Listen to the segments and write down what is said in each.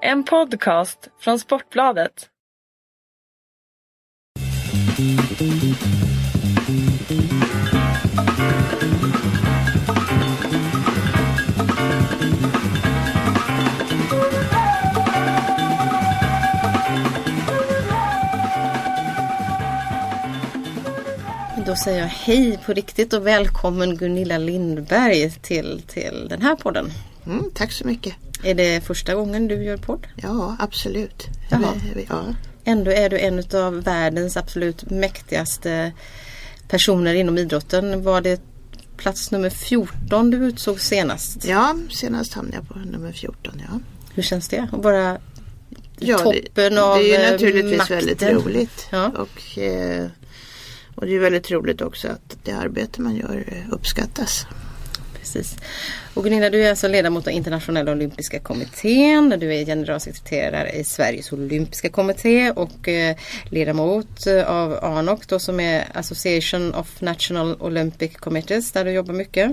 En podcast från Sportbladet. Då säger jag hej på riktigt och välkommen Gunilla Lindberg till, till den här podden. Mm, tack så mycket. Är det första gången du gör podd? Ja, absolut. Jaha. Ja. Ändå är du en av världens absolut mäktigaste personer inom idrotten. Var det plats nummer 14 du utsåg senast? ja, senast hamnade jag på nummer 14. Ja. Hur känns det? Att vara Ja, toppen det, av det är eh, ju naturligtvis makten? väldigt roligt. Ja. Och, eh, och det är väldigt roligt också att det arbete man gör eh, uppskattas. Precis. Och Gunilla, du är alltså ledamot av internationella olympiska kommittén. Du är generalsekreterare i Sveriges olympiska kommitté och eh, ledamot eh, av ANOC då, som är Association of National Olympic Committees där du jobbar mycket.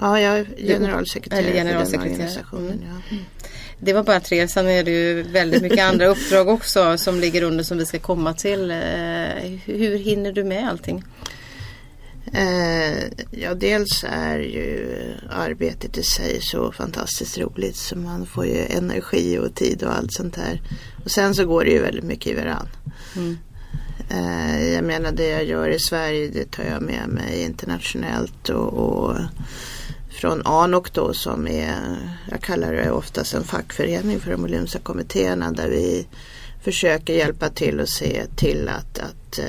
Ja, jag är generalsekreterare, Eller för den generalsekreterare. organisationen. Ja. Det var bara tre, sen är det ju väldigt mycket andra uppdrag också som ligger under som vi ska komma till. Eh, Hur hinner du med allting? Eh, ja, dels är ju arbetet i sig så fantastiskt roligt så man får ju energi och tid och allt sånt här. Och sen så går det ju väldigt mycket i varann. Mm. Eh, jag menar det jag gör i Sverige det tar jag med mig internationellt och, och från ANOC då som är, jag kallar det oftast en fackförening för de olympiska kommittéerna där vi försöker hjälpa till och se till att, att eh,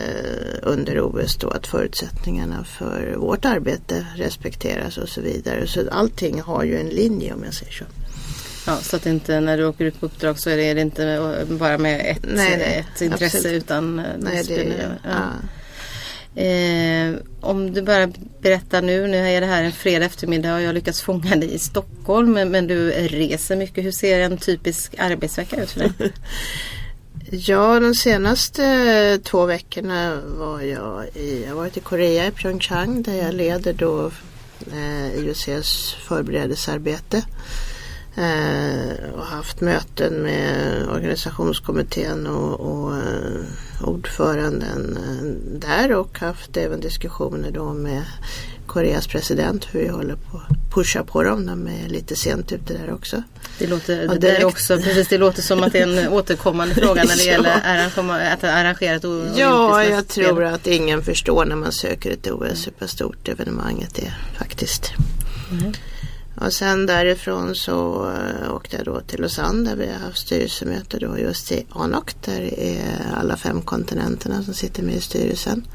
under OS då att förutsättningarna för vårt arbete respekteras och så vidare. Så allting har ju en linje om jag säger så. Ja, så att inte när du åker ut på uppdrag så är det inte eh, bara med ett, Nej, nej, ett intresse absolut. utan eh, Nej, det är, ja. ja. Eh, om du bara berättar nu, nu är det här en fredag eftermiddag och jag lyckats fånga dig i Stockholm men, men du reser mycket. Hur ser en typisk arbetsvecka ut för dig? Ja, de senaste eh, två veckorna var jag i, jag har varit i Korea i Pyeongchang där jag leder då eh, IOCs förberedelsearbete. Eh, och haft möten med organisationskommittén och, och eh, ordföranden eh, där och haft även diskussioner då med Koreas president hur vi håller på att pusha på dem. De är lite sent ute där också. Det låter, det direkt. också, precis, det låter som att det är en återkommande fråga när det Ja. gäller att arrangera ett o- Ja, olympiskt jag mästerspel. tror att ingen förstår när man söker ett OS hur pass stort evenemanget är faktiskt. Mm. Och sen därifrån så uh, åkte jag då till Lausanne där vi har haft styrelsemöte då just i ANOC där är alla fem kontinenterna som sitter med i styrelsen.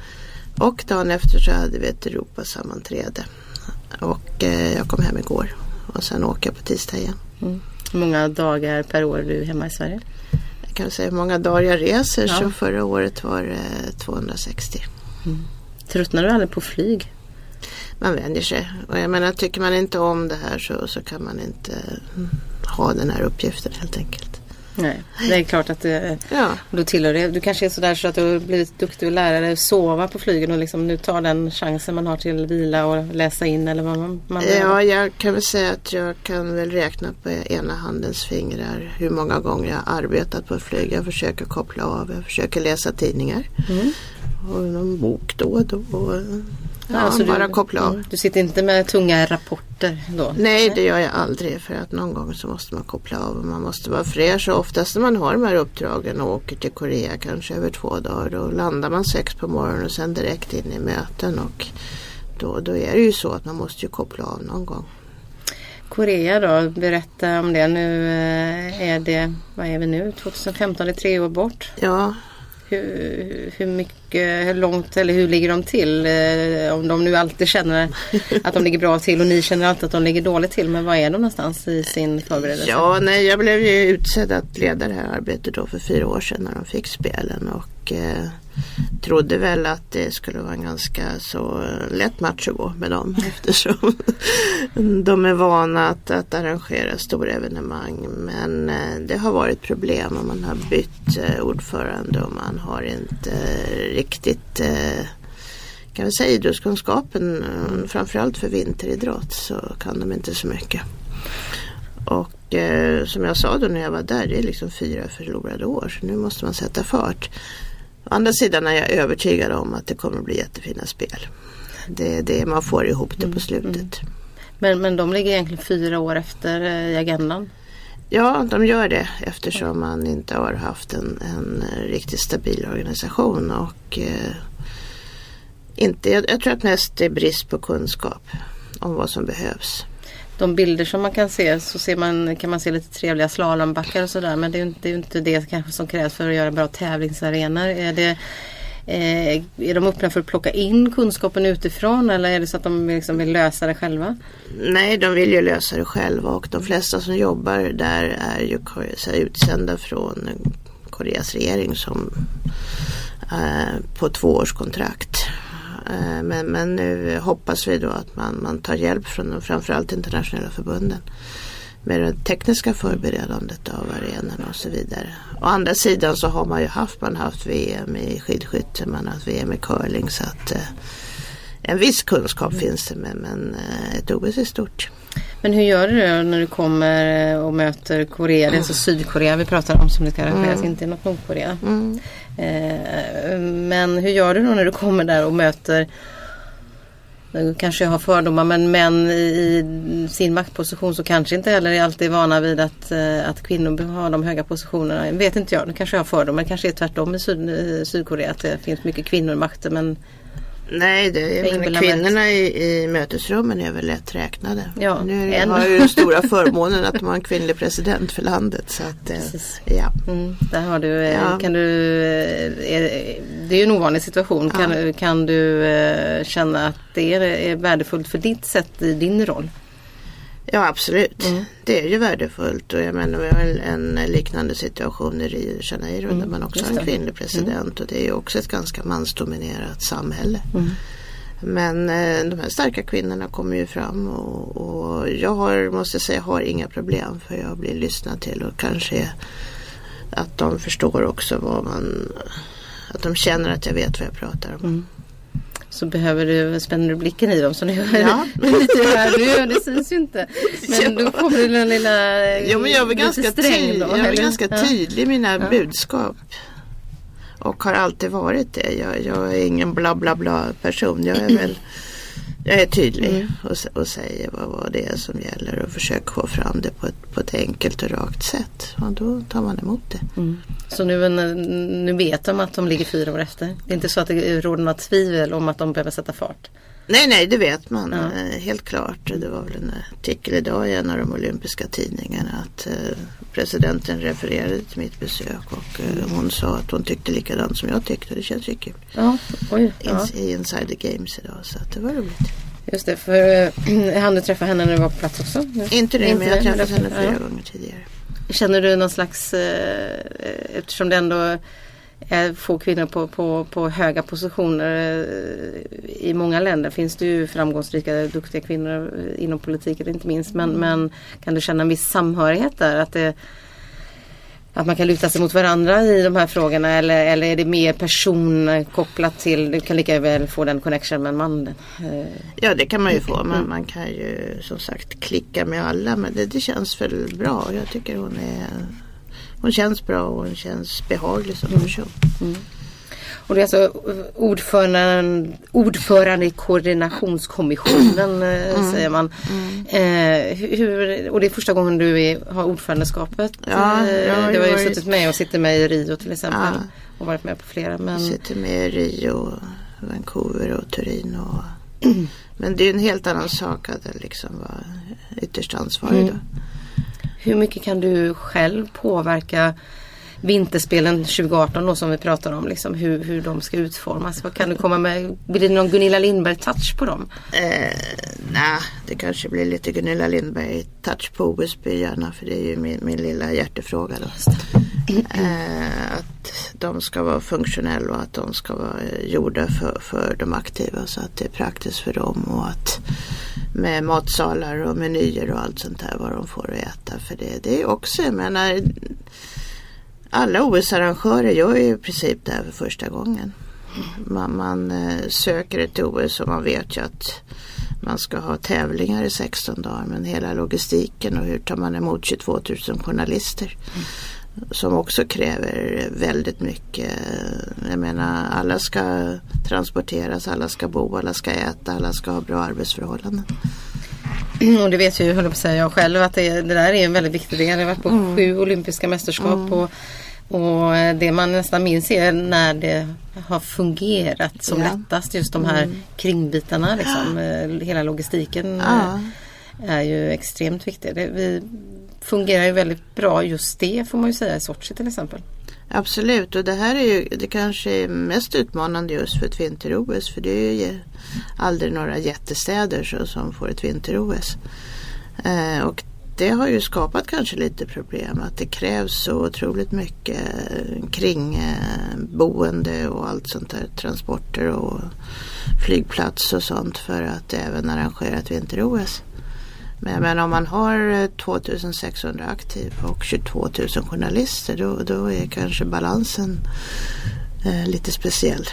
Och dagen efter så hade vi ett Europasammanträde. Och eh, jag kom hem igår och sen åker jag på tisdag igen. Hur många dagar per år är du hemma i Sverige? Jag kan säga hur många dagar jag reser Ja. så förra året var det 260. Tröttnar du aldrig på flyg? man vänjer sig. Och jag menar, tycker man inte om det här så, så kan man inte mm, ha den här uppgiften helt enkelt. Nej, det är klart att det, Ja, då tillhör det. Du kanske är sådär så att du har blivit duktig att lära dig att sova på flygen och liksom nu tar den chansen man har till vila och läsa in eller vad man, man ja, jag kan väl säga att jag kan väl räkna på ena handens fingrar hur många gånger jag har arbetat på ett flyg. Jag försöker koppla av, jag försöker läsa tidningar. Mm. Och någon bok då och då. Ja, så bara du, koppla av. Du sitter inte med tunga rapporter då? Nej, det gör jag aldrig för att någon gång så måste man koppla av och man måste vara fräsch. Och oftast när man har de här uppdragen och åker till Korea kanske över två dagar då landar man sex på morgonen och sen direkt in i möten och då, då är det ju så att man måste ju koppla av någon gång. Korea då, berätta om det. Nu eh, är det, vad är vi nu, 2015, det är tre år bort. Ja, hur, hur mycket, hur långt eller hur ligger de till? Eh, om de nu alltid känner att de ligger bra till och ni känner alltid att de ligger dåligt till. Men var är de någonstans i sin förberedelse? ja nej, jag blev ju utsedd att leda det här arbetet då för fyra år sedan när de fick spelen och eh, trodde väl att det skulle vara en ganska så lätt match att gå med dem eftersom de är vana att, att arrangera stora evenemang. Men eh, det har varit problem och man har bytt eh, ordförande och man har inte eh, riktigt kan vi säga idrottskunskapen, framförallt för vinteridrott så kan de inte så mycket. Och eh, som jag sa då när jag var där, det är liksom fyra förlorade år. Så nu måste man sätta fart. Å andra sidan är jag övertygad om att det kommer att bli jättefina spel. Det är det man får ihop det på slutet. Men, men de ligger egentligen fyra år efter eh, i agendan. Ja, de gör det eftersom man inte har haft en, en riktigt stabil organisation. Och eh, inte, jag, jag tror att mest det är brist på kunskap om vad som behövs. De bilder som man kan se så ser man, kan man se lite trevliga slalombackar och sådär men det är ju inte det, inte det kanske som krävs för att göra bra tävlingsarenor. Är, det, eh, är de öppna för att plocka in kunskapen utifrån eller är det så att de liksom vill lösa det själva? Nej, de vill ju lösa det själva och de flesta som jobbar där är ju så här, utsända från Koreas regering som eh, på tvåårskontrakt. Eh, men, men nu hoppas vi då att man, man tar hjälp från framförallt internationella förbunden med det tekniska förberedandet av arenorna och så vidare. Å andra sidan så har man ju haft, man haft VM i skidskytte, man har haft VM i curling så att eh, en viss kunskap mm. finns det men, men eh, ett OS är stort. Men hur gör du då när du kommer och möter Korea, det är alltså Sydkorea vi pratar om som det ska arrangeras, mm. inte något Nordkorea. Mm. Eh, men hur gör du då när du kommer där och möter nu kanske jag har fördomar men män i sin maktposition så kanske inte heller är alltid vana vid att, eh, att kvinnor har de höga positionerna. Vet inte jag, nu kanske jag har fördomar. Det kanske är tvärtom i Syd, Sydkorea att det finns mycket kvinnor i makten men Nej, det, jag menar, kvinnorna i, i mötesrummen är väl lätt räknade. Ja, nu är, har ju den stora förmånen att de har en kvinnlig president för landet. Så att, eh, ja. Mm, där har du, eh, ja. kan du, är, det är ju en ovanlig situation. Ja. Kan, kan du känna att det är, är värdefullt för ditt sätt i din roll? Ja absolut. Mm. Det är ju värdefullt och jag menar vi har en, en liknande situation i Rio de Janeiro mm. där man också har en kvinnlig president mm. och det är ju också ett ganska mansdominerat samhälle. Mm. Men eh, de här starka kvinnorna kommer ju fram och, och, jag har, måste säga, har inga problem för jag blir lyssnad till och kanske att de förstår också vad man, att de känner att jag vet vad jag pratar om. Mm så behöver du, spänner du blicken i dem så nu ja. lite här nu, det syns ju inte. Men ja. då kommer det den lilla Jo men jag är ganska, sträng då, jag är ganska tydlig i mina ja. budskap. Och har alltid varit det. Jag, jag är ingen bla bla bla person. Jag är väl jag är tydlig mm. och, och, säger vad, vad det är som gäller och försöker få fram det på ett, på ett enkelt och rakt sätt. Och då tar man emot det. Mm. Så nu, nu vet de att de ligger fyra år efter? Det är inte så att det råder några tvivel om att de behöver sätta fart? Nej, nej, det vet man ja. Eh, helt klart. Det var väl en artikel idag i en av de olympiska tidningarna att eh, presidenten refererade till mitt besök och eh, hon sa att hon tyckte likadant som jag tyckte. Det känns ju kul. Ja, oj, ja. I Inside the Games idag så att det var roligt. Just det, för äh, hann du träffa henne när du var på plats också? Inte det, men jag har träffat henne flera ja. gånger tidigare. Känner du någon slags, äh, eftersom det ändå få kvinnor på, på, på höga positioner i många länder finns det ju framgångsrika, duktiga kvinnor inom politiken inte minst. Men, mm. men kan du känna en viss samhörighet där? Att det, att man kan luta sig mot varandra i de här frågorna eller, eller är det mer personkopplat till, du kan lika väl få den connection med en man? Eh, ja det kan man ju få, men man kan ju som sagt klicka med alla men det, det känns väl bra. Jag tycker hon är hon känns bra och hon känns behaglig som person. Mm. mm. Och det är alltså ordförande, ordförande i koordinationskommissionen eh, mm. säger man. Mm. Eh, hur, och det är första gången du är, har ordförandeskapet. Ja, eh, du har ju suttit med och sitter med i Rio till exempel. Ja. Och varit med på flera. Men... Jag sitter med i Rio, Vancouver och Turin. Och... Men det är en helt annan sak att liksom vara ytterst ansvarig mm. då. Hur mycket kan du själv påverka vinterspelen 2018 då som vi pratar om, liksom, hur, hur de ska utformas. Vad kan du komma med? Blir det någon Gunilla Lindberg-touch på dem? Eh, Nej, det kanske blir lite Gunilla Lindberg-touch på OSB gärna för det är ju min, min lilla hjärtefråga. Då. Eh, att de ska vara funktionella och att de ska vara gjorda för, för de aktiva så att det är praktiskt för dem och att med matsalar och menyer och allt sånt där vad de får att äta. För det, det är också, jag menar alla OS-arrangörer gör ju i princip det här för första gången. Man, man eh, söker ett OS och man vet ju att man ska ha tävlingar i 16 dagar men hela logistiken och hur tar man emot 22 000 journalister. Mm. Som också kräver väldigt mycket. Jag menar alla ska transporteras, alla ska bo, alla ska äta, alla ska ha bra arbetsförhållanden. Och det vet ju, höll på att säga jag själv, att det, det där är en väldigt viktig del. Jag har varit på mm. sju olympiska mästerskap mm. och, och det man nästan minns är när det har fungerat som ja. lättast. Just de här mm. kringbitarna, liksom, eh, hela logistiken. Ja. är ju extremt viktig. Det, vi fungerar ju väldigt bra just det får man ju säga i Sochi till exempel. Absolut och det här är ju det kanske är mest utmanande just för ett vinter-OS för det är ju aldrig några jättestäder så, som får ett vinter-OS. Eh, och det har ju skapat kanske lite problem att det krävs så otroligt mycket kringboende eh, och allt sånt där. Transporter och flygplats och sånt för att även arrangera ett vinter-OS. Men, men om man har 2600 eh, aktiva och 22 000 journalister då, då är kanske balansen eh, lite speciell.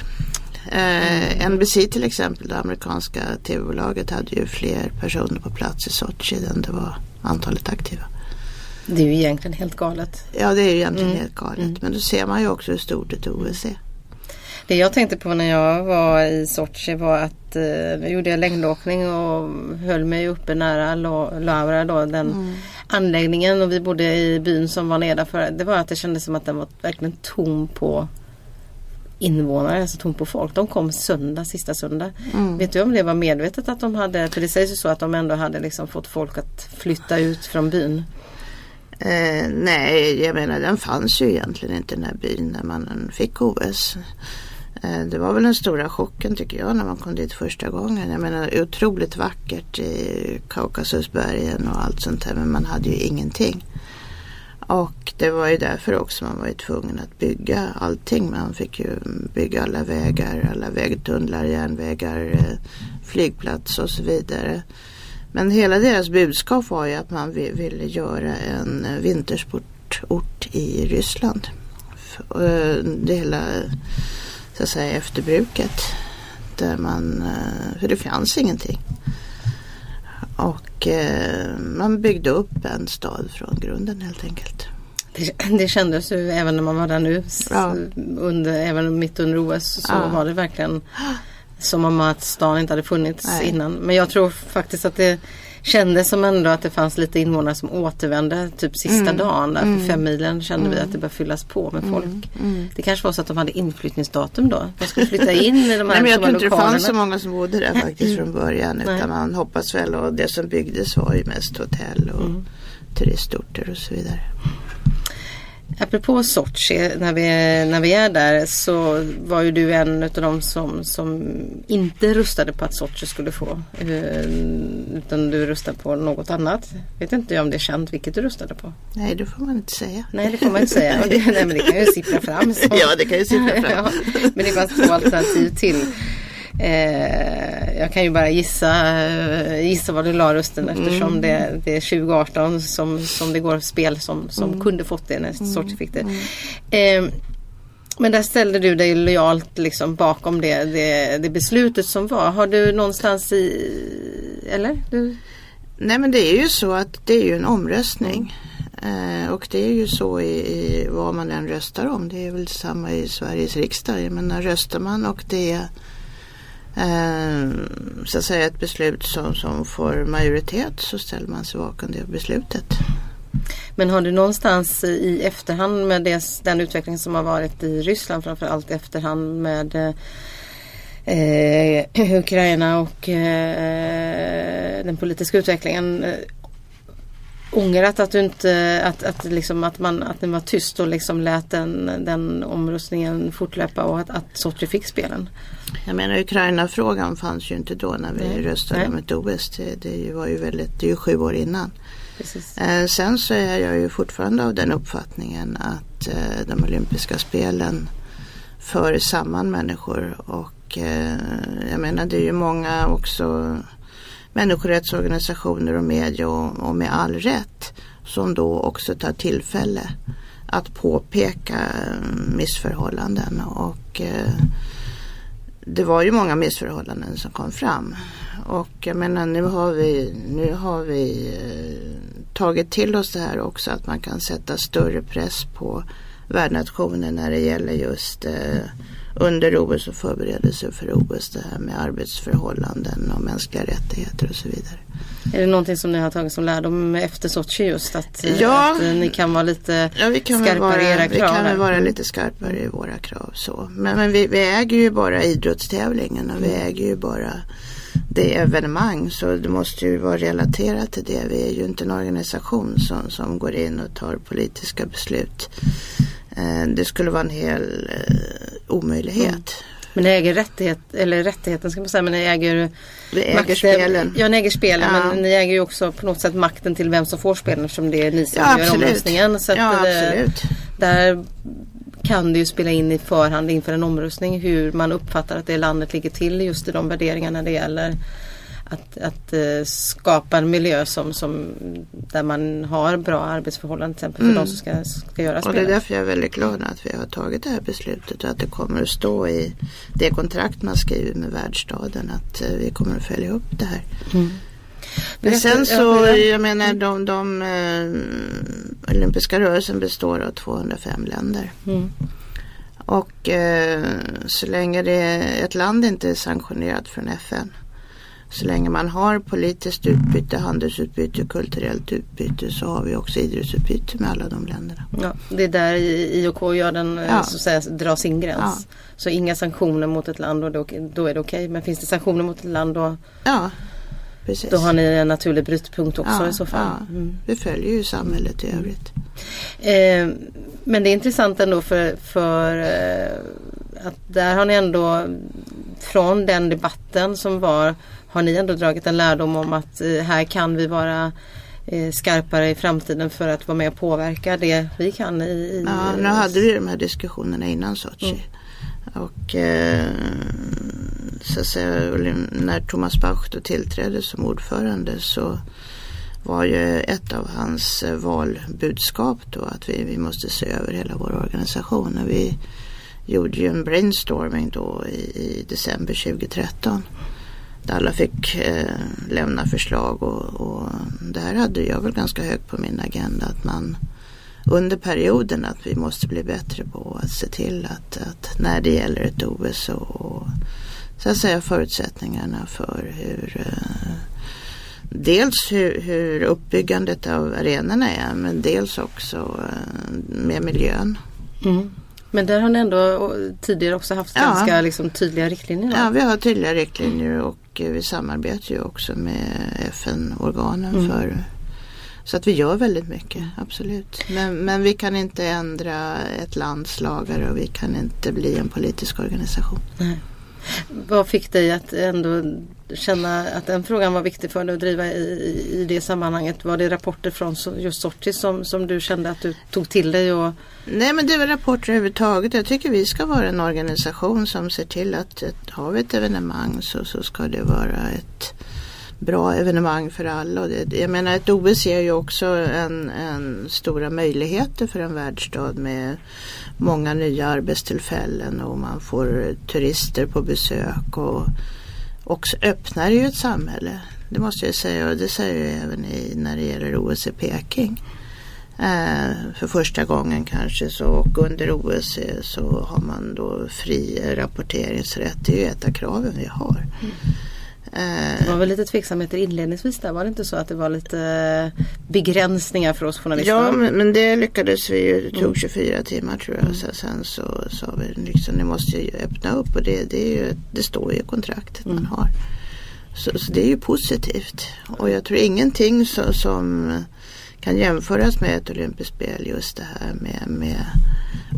Eh, NBC till exempel, det amerikanska tv-bolaget hade ju fler personer på plats i Sochi än det var antalet aktiva. Det är ju egentligen helt galet. Ja det är ju egentligen mm. helt galet. Mm. Men då ser man ju också hur stort ett OS är. Det jag tänkte på när jag var i Sochi var att eh, jag gjorde längdåkning och höll mig uppe nära Laura då, den mm. anläggningen och vi bodde i byn som var nedanför. Det var att det kändes som att den var verkligen tom på invånare, alltså tom på folk. De kom söndag, sista söndag. Mm. Vet du om det var medvetet att de hade, för det sägs ju så att de ändå hade liksom fått folk att flytta ut från byn. Eh, nej, jag menar den fanns ju egentligen inte den här byn när man fick OS. Eh, det var väl den stora chocken tycker jag när man kom dit första gången. Jag menar otroligt vackert i Kaukasusbergen och allt sånt där men man hade ju ingenting. Och det var ju därför också man var ju tvungen att bygga allting. Man fick ju bygga alla vägar, alla vägtunnlar, järnvägar, eh, flygplats och så vidare. Men hela deras budskap var ju att man ville göra en vintersportort i Ryssland. Eh, det hela så att säga efterbruket. Där man, eh, för det fanns ingenting. Och eh, man byggde upp en stad från grunden helt enkelt. Det, det kändes ju även när man var där nu, ja. under, även mitt under OS, så ja. var det verkligen som om att stan inte hade funnits Nej. innan. Men jag tror faktiskt att det kändes som ändå att det fanns lite invånare som återvände typ sista mm. dagen där för mm. fem milen kände mm. vi att det började fyllas på med folk. Mm. mm. Det kanske var så att de hade inflyttningsdatum då. De skulle flytta in i de här Nej, men Jag tror inte det fanns så många som bodde där faktiskt från början utan Nej. man hoppas väl och det som byggdes var ju mest hotell och mm. turistorter och så vidare. Apropå Sochi, när vi, när vi är där så var ju du en av de som, som inte rustade på att Sochi skulle få. Eh, utan du rustade på något annat. Vet inte om det är känt vilket du rustade på. Nej det får man inte säga. Nej det får man inte säga. Det, nej, men det kan ju sippra fram. Så. Ja det kan ju sippra fram. ja, men det fanns två alternativ till. Eh, jag kan ju bara gissa, eh, gissa vad du la rösten eftersom mm. det, det, är 2018 som, som det går spel som, som mm. kunde fått det när mm. Sorti fick det. Mm. Eh, men där ställde du dig lojalt liksom bakom det, det, det, beslutet som var. Har du någonstans i, eller? Du? Nej men det är ju så att det är ju en omröstning. Eh, och det är ju så i, i, vad man än röstar om. Det är väl samma i Sveriges riksdag. Men röstar man och det eh, Ehm, så att säga ett beslut som, som får majoritet så ställer man sig bakom det beslutet. Men har du någonstans i efterhand med det, den utveckling som har varit i Ryssland framförallt i efterhand med eh, eh, Ukraina och eh, den politiska utvecklingen eh, ångrat att du inte, att, att, liksom att, man, att ni var tyst och liksom lät den, den omröstningen fortlöpa och att, att Sochi fick spelen? Jag menar Ukraina-frågan fanns ju inte då när vi Nej. röstade om ett OS. Det, det, var ju väldigt, det är ju sju år innan. Eh, sen så är jag ju fortfarande av den uppfattningen att eh, de olympiska spelen för samman människor och eh, jag menar det är ju många också människorättsorganisationer och media och, och med all rätt som då också tar tillfälle att påpeka eh, missförhållanden och eh, det var ju många missförhållanden som kom fram. Och jag menar nu har vi, nu har vi eh, tagit till oss det här också att man kan sätta större press på värdnationen när det gäller just eh, under OS och förberedelser för OS. Det här med arbetsförhållanden och mänskliga rättigheter och så vidare. Är det någonting som ni har tagit som lärdom efter Sochi just? Att, eh, Ja. att eh, ni kan vara lite Ja, vi kan skarpare vara, i era vi krav kan väl vara lite skarpare i våra krav. Så. Men, men vi, vi äger ju bara idrottstävlingen och vi Mm. äger ju bara det evenemang. Så det måste ju vara relaterat till det. Vi är ju inte en organisation som, som går in och tar politiska beslut. Eh, det skulle vara en hel eh, omöjlighet. Men ni äger rättighet, eller rättigheten ska man säga, men ni äger Vi äger makten. spelen. Ja, ni äger spelen Ja. men ni äger ju också på något sätt makten till vem som får spelen eftersom det är ni som Ja, gör omröstningen. Så att, Ja, eh, absolut. Där kan det ju spela in i förhand inför en omröstning hur man uppfattar att det landet ligger till just i de värderingarna det gäller. Att, att eh, skapa en miljö som, som, där man har bra arbetsförhållanden till exempel för de som ska, ska göra Mm. Och det är därför jag är väldigt glad att vi har tagit det här beslutet och att det kommer att stå i det kontrakt man skriver med världsstaden att eh, vi kommer att följa upp det här. Men Berätta- sen så, jag menar de, de eh, olympiska rörelsen består av 205 länder. Mm. Och eh, så länge det, ett land inte är sanktionerat från FN så länge man har politiskt utbyte, handelsutbyte, kulturellt utbyte så har vi också idrottsutbyte med alla de länderna. Ja, det är där IOK gör den, eh, Ja. så att säga, drar sin gräns. Så inga sanktioner mot ett land och då, då är det okej. Men finns det sanktioner mot ett land då, Ja, precis. då har ni en naturlig brytpunkt också ja, i så fall. Ja. Mm. Vi följer ju samhället i övrigt. Eh, men det är intressant ändå för, för eh, att där har ni ändå från den debatten som var har ni ändå dragit en lärdom om att eh, här kan vi vara eh, skarpare i framtiden för att vara med och påverka det vi kan i, i Ja, nu hade vi de här diskussionerna innan Sochi. Och eh, så att säga, när Thomas Bach då tillträdde som ordförande så var ju ett av hans eh, valbudskap då att vi, vi måste se över hela vår organisation. Och vi gjorde ju en brainstorming då i, i december 2013. Där alla fick eh, lämna förslag och, och det här hade jag väl ganska högt på min agenda att man under perioden att vi måste bli bättre på att se till att, att när det gäller ett OS och, och så att säga förutsättningarna för hur eh, dels hur, hur uppbyggandet av arenorna är men dels också eh, med miljön. Mm. Men där har ni ändå tidigare också haft Ja. ganska liksom, tydliga riktlinjer. Ja, vi har tydliga riktlinjer och eh, vi samarbetar ju också med FN-organen Mm. för så att vi gör väldigt mycket, absolut. Men, men vi kan inte ändra ett lands lagar och vi kan inte bli en politisk organisation. Vad fick dig att ändå känna att den frågan var viktig för dig att driva i, i- det sammanhanget? Var det rapporter från just Sochi som, som du kände att du tog till dig? Och, Nej men det är väl rapporter överhuvudtaget. Jag tycker vi ska vara en organisation som ser till att ett, har vi ett evenemang så, så ska det vara ett bra evenemang för alla. Och det, jag menar ett OS ger ju också en, en stora möjligheter för en världsstad med många nya arbetstillfällen och man får turister på besök och också öppnar ju ett samhälle. Det måste jag säga och det säger jag även i, när det gäller OS i Peking. Eh, för första gången kanske så och under OS så har man då fri rapporteringsrätt. Det är ju ett av kraven vi har. Mm det Eh, var väl lite tveksamheter inledningsvis där? Var det inte så att det var lite eh, begränsningar för oss journalister? ja men, det lyckades vi ju. Det tog Mm. 24 timmar tror jag. Så, sen så sa vi liksom ni måste ju öppna upp och det, det, ju, det står ju i kontraktet man Mm. har. Så, så det är ju positivt. Och jag tror ingenting så, som kan jämföras med ett olympiskt spel just det här med, med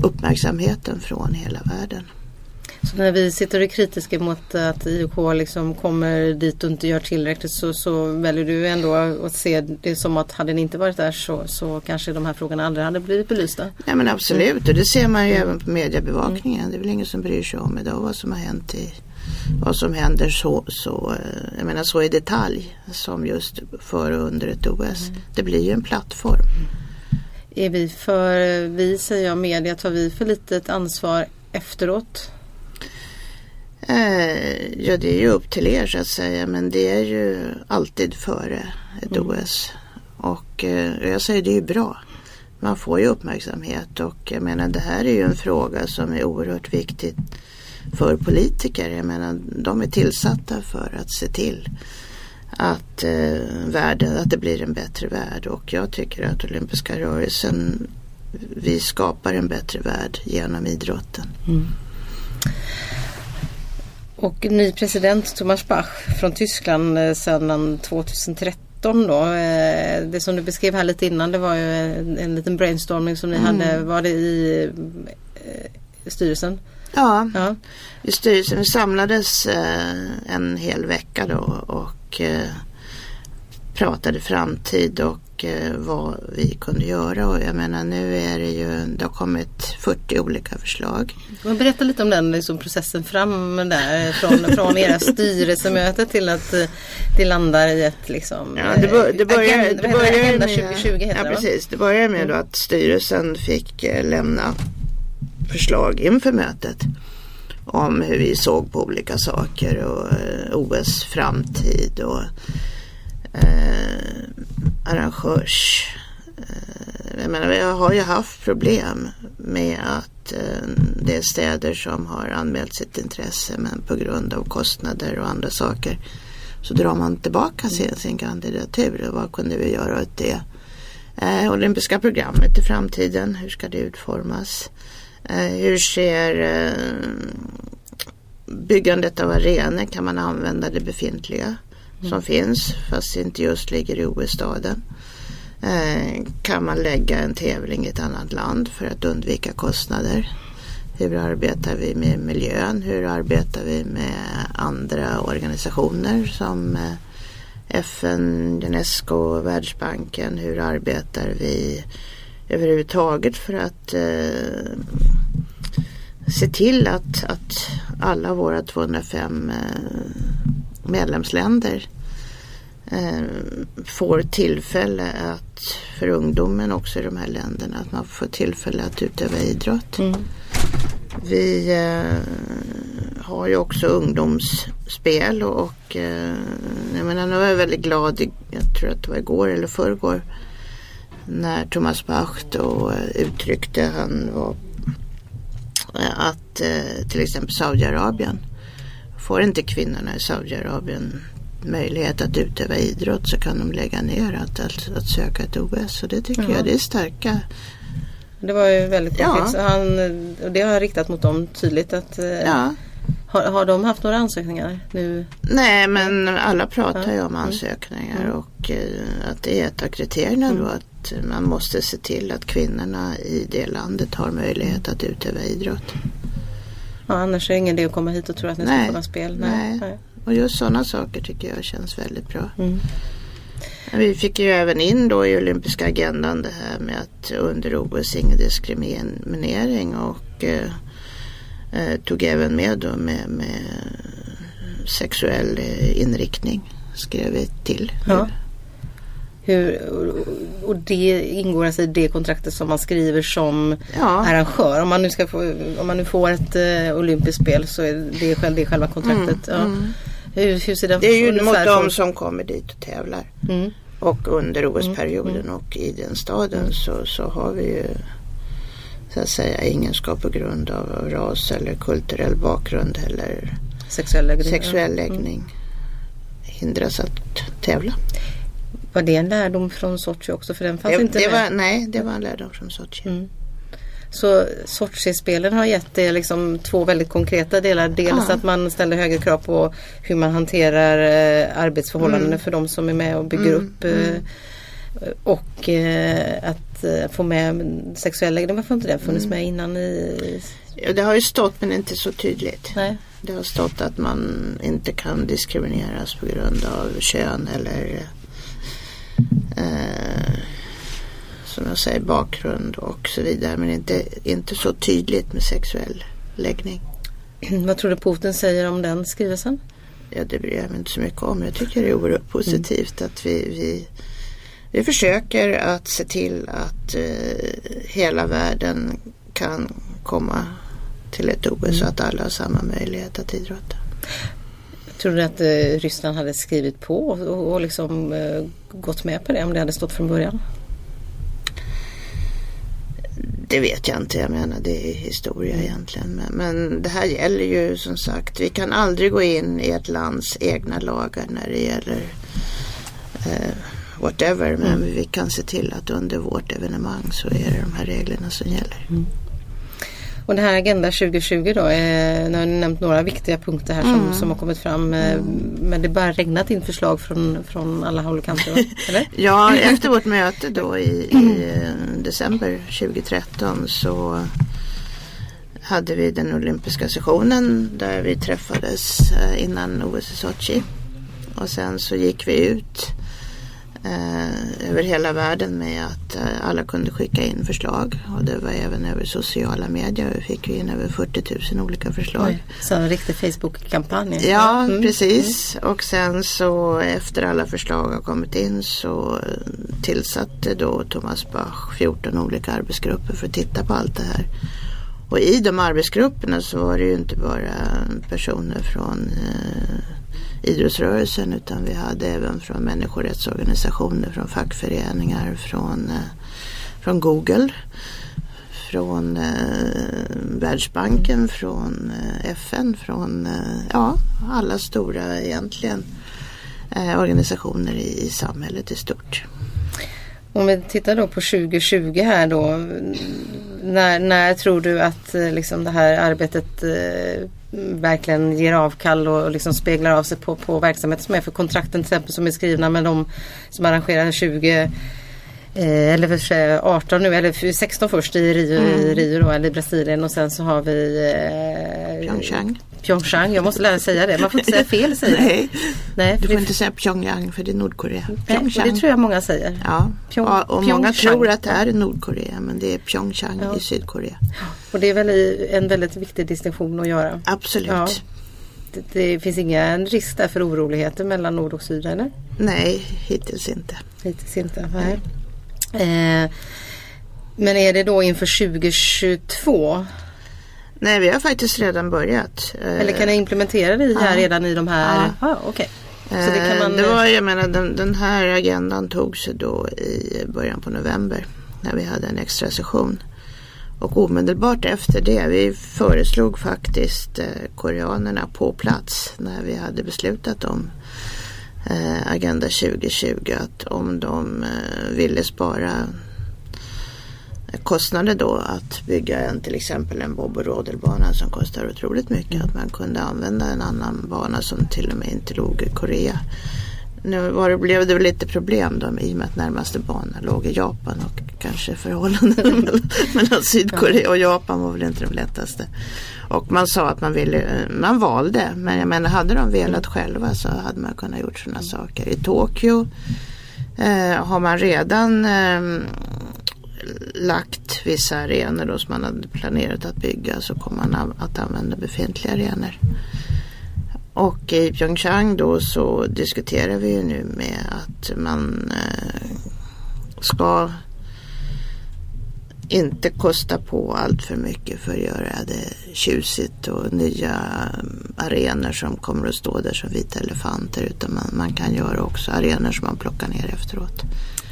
uppmärksamheten från hela världen. Så när vi sitter och är kritiska mot att IOK liksom kommer dit och inte gör tillräckligt så, så väljer du ändå att se det som att hade ni inte varit där så, så kanske de här frågorna aldrig hade blivit belysta. Ja men absolut och det ser man ju även på mediebevakningen. Det är väl ingen som bryr sig om idag vad som har hänt i vad som händer så, så, eh, jag menar så i detalj som just före och under ett OS. Det blir ju en plattform. Är vi för, vi säger jag media, tar vi för litet ansvar efteråt? Eh, ja, det är ju upp till er så att säga, men det är ju alltid före ett Mm. OS. Och eh, jag säger det är ju bra. Man får ju uppmärksamhet och jag menar det här är ju en fråga som är oerhört viktig för politiker. Jag menar de är tillsatta för att se till att eh, världen, att det blir en bättre värld och jag tycker att olympiska rörelsen vi skapar en bättre värld genom idrotten. Och ny president Thomas Bach från Tyskland eh, sedan 2013 då. Eh, Det som du beskrev här lite innan det var ju en, en liten brainstorming som ni hade. Var det i eh, styrelsen? Ja, Ja. i styrelsen vi samlades en hel vecka då och pratade framtid och eh, vad vi kunde göra och jag menar nu är det ju, det har kommit 40 olika förslag. Men Berätta lite om den liksom, processen fram där från, från era styrelsemöte till att eh, det landar i ett liksom Ja, det, bör, det börjar, agenda, det börjar agenda med, 2020 heter ja, det precis. Det börjar med då att styrelsen fick eh, lämna förslag inför mötet om hur vi såg på olika saker och eh, OS framtid och eh, arrangörs... Eh, jag menar, vi har ju haft problem med att eh, det är städer som har anmält sitt intresse men på grund av kostnader och andra saker så drar man tillbaka sin, sin kandidatur. Och vad kunde vi göra åt det? Eh, olympiska programmet i framtiden, hur ska det utformas? Eh, hur ser eh, byggandet av arenor, kan man använda det befintliga som finns fast inte just ligger i OS-staden? Eh, kan man lägga en tävling i ett annat land för att undvika kostnader? Hur arbetar vi med miljön? Hur arbetar vi med andra organisationer som eh, FN, Unesco, Världsbanken? Hur arbetar vi överhuvudtaget för att eh, se till att, att alla våra 205 eh, medlemsländer eh, får tillfälle att, för ungdomen också i de här länderna, att man får tillfälle att utöva idrott. Mm. Vi eh, har ju också ungdomsspel och, och eh, jag menar nu är jag väldigt glad, jag tror att det var igår eller förrgår, när Thomas Bach då eh, uttryckte, han var eh, att eh, till exempel Saudiarabien, får inte kvinnorna i Saudiarabien möjlighet att utöva idrott så kan de lägga ner att, att, att söka ett OS. Och det tycker Ja. jag det är starka. Det var ju väldigt Ja. konkret. Så Han, och det har jag riktat mot dem tydligt. Att, eh, Ja. har, har de haft några ansökningar nu? Nej men alla pratar Ja. ju om Mm. ansökningar Mm. och eh, att det är ett av kriterierna då att man måste se till att kvinnorna i det landet har möjlighet att utöva idrott. Ja, annars är det ingen idé att komma hit och tro att ni Nej. ska få några spel. Nej. Nej. Och just sådana saker tycker jag känns väldigt bra. Mm. Vi fick ju även in då i olympiska agendan det här med att under OS ingen diskriminering och eh, eh, tog även med då med, med sexuell eh, inriktning skrev vi till. Ja. Hur, och- det ingår alltså i det kontraktet som man skriver som Ja, arrangör. Om man nu, ska få, om man nu får ett eh, olympiskt spel så är det, själv, det är själva kontraktet. ja. mm. hur, hur ser den det är ju mot de som kommer dit och tävlar. Mm. Och under OS-perioden och i den staden så, så har vi ju så att säga ingen ska på grund av ras eller kulturell bakgrund eller Sexuell läggning. sexuell. Mm. läggning hindras att tävla. Var det en lärdom från Sochi också? För den fanns Det, inte det med. var, nej, det var en lärdom från Sochi. Mm. Så Sochi-spelen har gett det liksom två väldigt konkreta delar. Dels Ja. att man ställer högre krav på hur man hanterar eh, arbetsförhållandena Mm. för de som är med och bygger Mm, upp. Eh, och eh, att eh, få med sexuell läggning. Varför har inte det funnits Mm. med innan? I, Ja, det har ju stått men inte så tydligt. nej. Det har stått att man inte kan diskrimineras på grund av kön eller eh, som jag säger bakgrund och så vidare. Men inte, inte så tydligt med sexuell läggning. Vad tror du Putin säger om den skrivelsen? Ja, det bryr jag mig inte så mycket om. Jag tycker det är oerhört positivt att vi, vi, vi försöker att se till att eh, hela världen kan komma till ett OS så att alla har samma möjlighet att idrotta. Tror du att eh, Ryssland hade skrivit på och, och liksom eh, gått med på det om det hade stått från början? Det vet jag inte. Jag menar det är historia egentligen. Men, men, det här gäller ju som sagt. Vi kan aldrig gå in i ett lands egna lagar när det gäller eh, whatever. Men mm. vi kan se till att under vårt evenemang så är det de här reglerna som gäller. Mm. Och det här Agenda 2020 då, eh, nu har ni nämnt några viktiga punkter här som, mm. som har kommit fram. Eh, mm. Men det bara regnat in förslag från, från alla håll och kanter, ja, efter vårt möte då i, i eh, december 2013 så hade vi den olympiska sessionen där vi träffades eh, innan OS i Sochi. Och sen så gick vi ut eh, över hela världen med att eh, alla kunde skicka in förslag. Och det var även över sociala medier. Vi fick in över 40 000 olika förslag. Oj, så en riktig Facebook-kampanj? Ja, mm. precis. Och sen så efter alla förslag har kommit in så tillsatte då Thomas Bach 14 olika arbetsgrupper för att titta på allt det här. Och i de arbetsgrupperna så var det ju inte bara personer från eh, idrottsrörelsen utan vi hade även från människorättsorganisationer, från fackföreningar, från, eh, från Google, från eh, Världsbanken, från eh, FN, från eh, ja, alla stora egentligen eh, organisationer i, i samhället i stort. Om vi tittar då på 2020 här då. När, när tror du att eh, liksom det här arbetet eh, verkligen ger avkall och liksom speglar av sig på, på verksamheten som är. För kontrakten till exempel som är skrivna med de som arrangerar 20 eller för sig 18 nu, eller 16 först i Rio, mm. i Rio då, eller i Brasilien och sen så har vi eh, Pyeongchang. Pyeongchang, jag måste lära säga det. Man får inte säga fel säger Nej, Nej du får inte säga Pyongyang för det är Nordkorea. Pyeongchang. det tror jag många säger. Ja, Pyong, och, och många tror att det är Nordkorea men det är Pyeongchang ja. i Sydkorea. Och det är väl en väldigt viktig distinktion att göra. Absolut. Ja. Det, det, finns ingen risk där för oroligheter mellan nord och syd eller? Nej, hittills inte. Hittills inte, nej. Eh, men är det då inför 2022? Nej, vi har faktiskt redan börjat. Eh, Eller kan ni implementera det här ja. redan i de här? Ja. Ah, okay. Så det, kan man... det var, jag menar, den, den här agendan tog sig då i början på november när vi hade en extra session. Och omedelbart efter det, vi föreslog faktiskt eh, koreanerna på plats när vi hade beslutat om eh, Agenda 2020 att om de eh, ville spara kostnader då att bygga en till exempel en bob och rodelbana som kostar otroligt mycket. Att man kunde använda en annan bana som till och med inte låg i Korea. Nu var det, blev det lite problem då i och med att närmaste bana låg i Japan och kanske förhållanden mellan Sydkorea och Japan var väl inte de lättaste. Och man sa att man ville, man valde. Men jag menar hade de velat själva så hade man kunnat gjort sådana saker. I Tokyo eh, har man redan eh, lagt vissa arenor då som man hade planerat att bygga så kommer man att använda befintliga arenor. Och i Pyeongchang då så diskuterar vi ju nu med att man eh, ska inte kosta på allt för mycket för att göra det tjusigt och nya arenor som kommer att stå där som vita elefanter utan man, man kan göra också arenor som man plockar ner efteråt.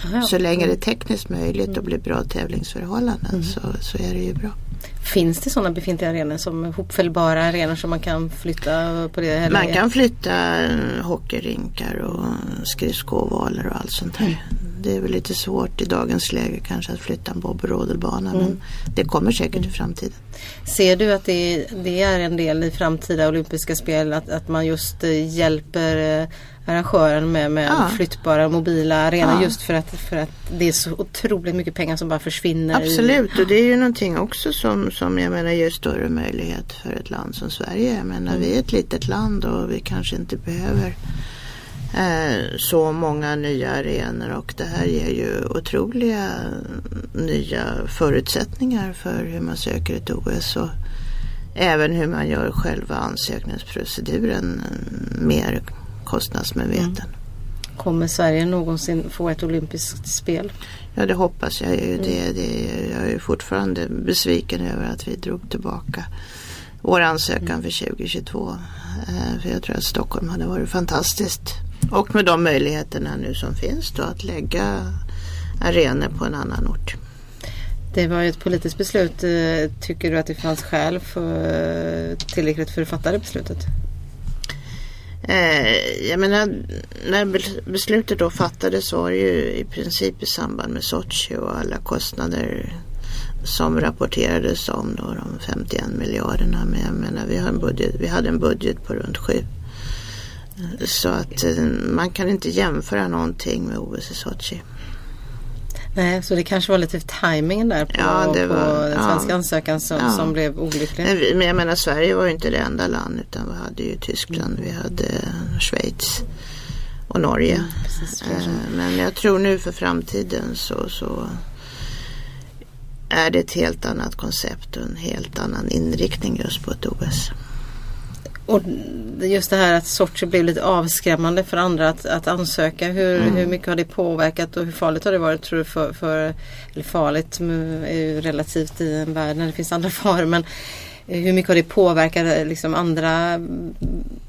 Aha. Så länge det är tekniskt möjligt och blir bra tävlingsförhållanden mm. så, så är det ju bra. Finns det sådana befintliga arenor som hopfällbara arenor som man kan flytta på det? Man kan flytta hockeyrinkar och skridskoovaler och allt sånt här. Mm. Det är väl lite svårt i dagens läge kanske att flytta en bob och rodelbana mm. men det kommer säkert mm. i framtiden. Ser du att det, det, är en del i framtida olympiska spel att, att man just eh, hjälper eh, arrangören med, med ja. flyttbara mobila arenor ja. just för att, för att det är så otroligt mycket pengar som bara försvinner. Absolut i, och det är ju någonting också som, som jag menar ger större möjlighet för ett land som Sverige. Jag menar mm. vi är ett litet land och vi kanske inte behöver eh, så många nya arenor och det här ger ju otroliga nya förutsättningar för hur man söker ett OS och även hur man gör själva ansökningsproceduren mer kostnadsmedveten. Mm. Kommer Sverige någonsin få ett olympiskt spel? Ja det hoppas jag ju. Mm. Det, det, jag är fortfarande besviken över att vi drog tillbaka vår ansökan för 2022. Eh, för jag tror att Stockholm hade varit fantastiskt. Och med de möjligheterna nu som finns då att lägga arenor på en annan ort. Det var ju ett politiskt beslut. Eh, tycker du att det fanns skäl för, tillräckligt för att fatta det beslutet? Eh, jag menar, när beslutet då fattades var det ju i princip i samband med Sochi och alla kostnader som rapporterades om då, de 51 miljarderna. Men jag menar, vi, har en budget, vi hade en budget på runt 7. Så att eh, man kan inte jämföra någonting med OS i Sochi. Nej, så det kanske var lite timingen där på, ja, var, på den svenska ja, ansökan som, ja. som blev olycklig. Men jag menar Sverige var ju inte det enda land utan vi hade ju Tyskland, vi hade Schweiz och Norge. Mm, precis, eh, men jag tror nu för framtiden så, så är det ett helt annat koncept och en helt annan inriktning just på ett OS. Och just det här att Sochi blev lite avskrämmande för andra att, att ansöka. Hur, mm. hur mycket har det påverkat och hur farligt har det varit tror du för, för eller farligt är ju relativt i en värld när det finns andra faror men hur mycket har det påverkat liksom andra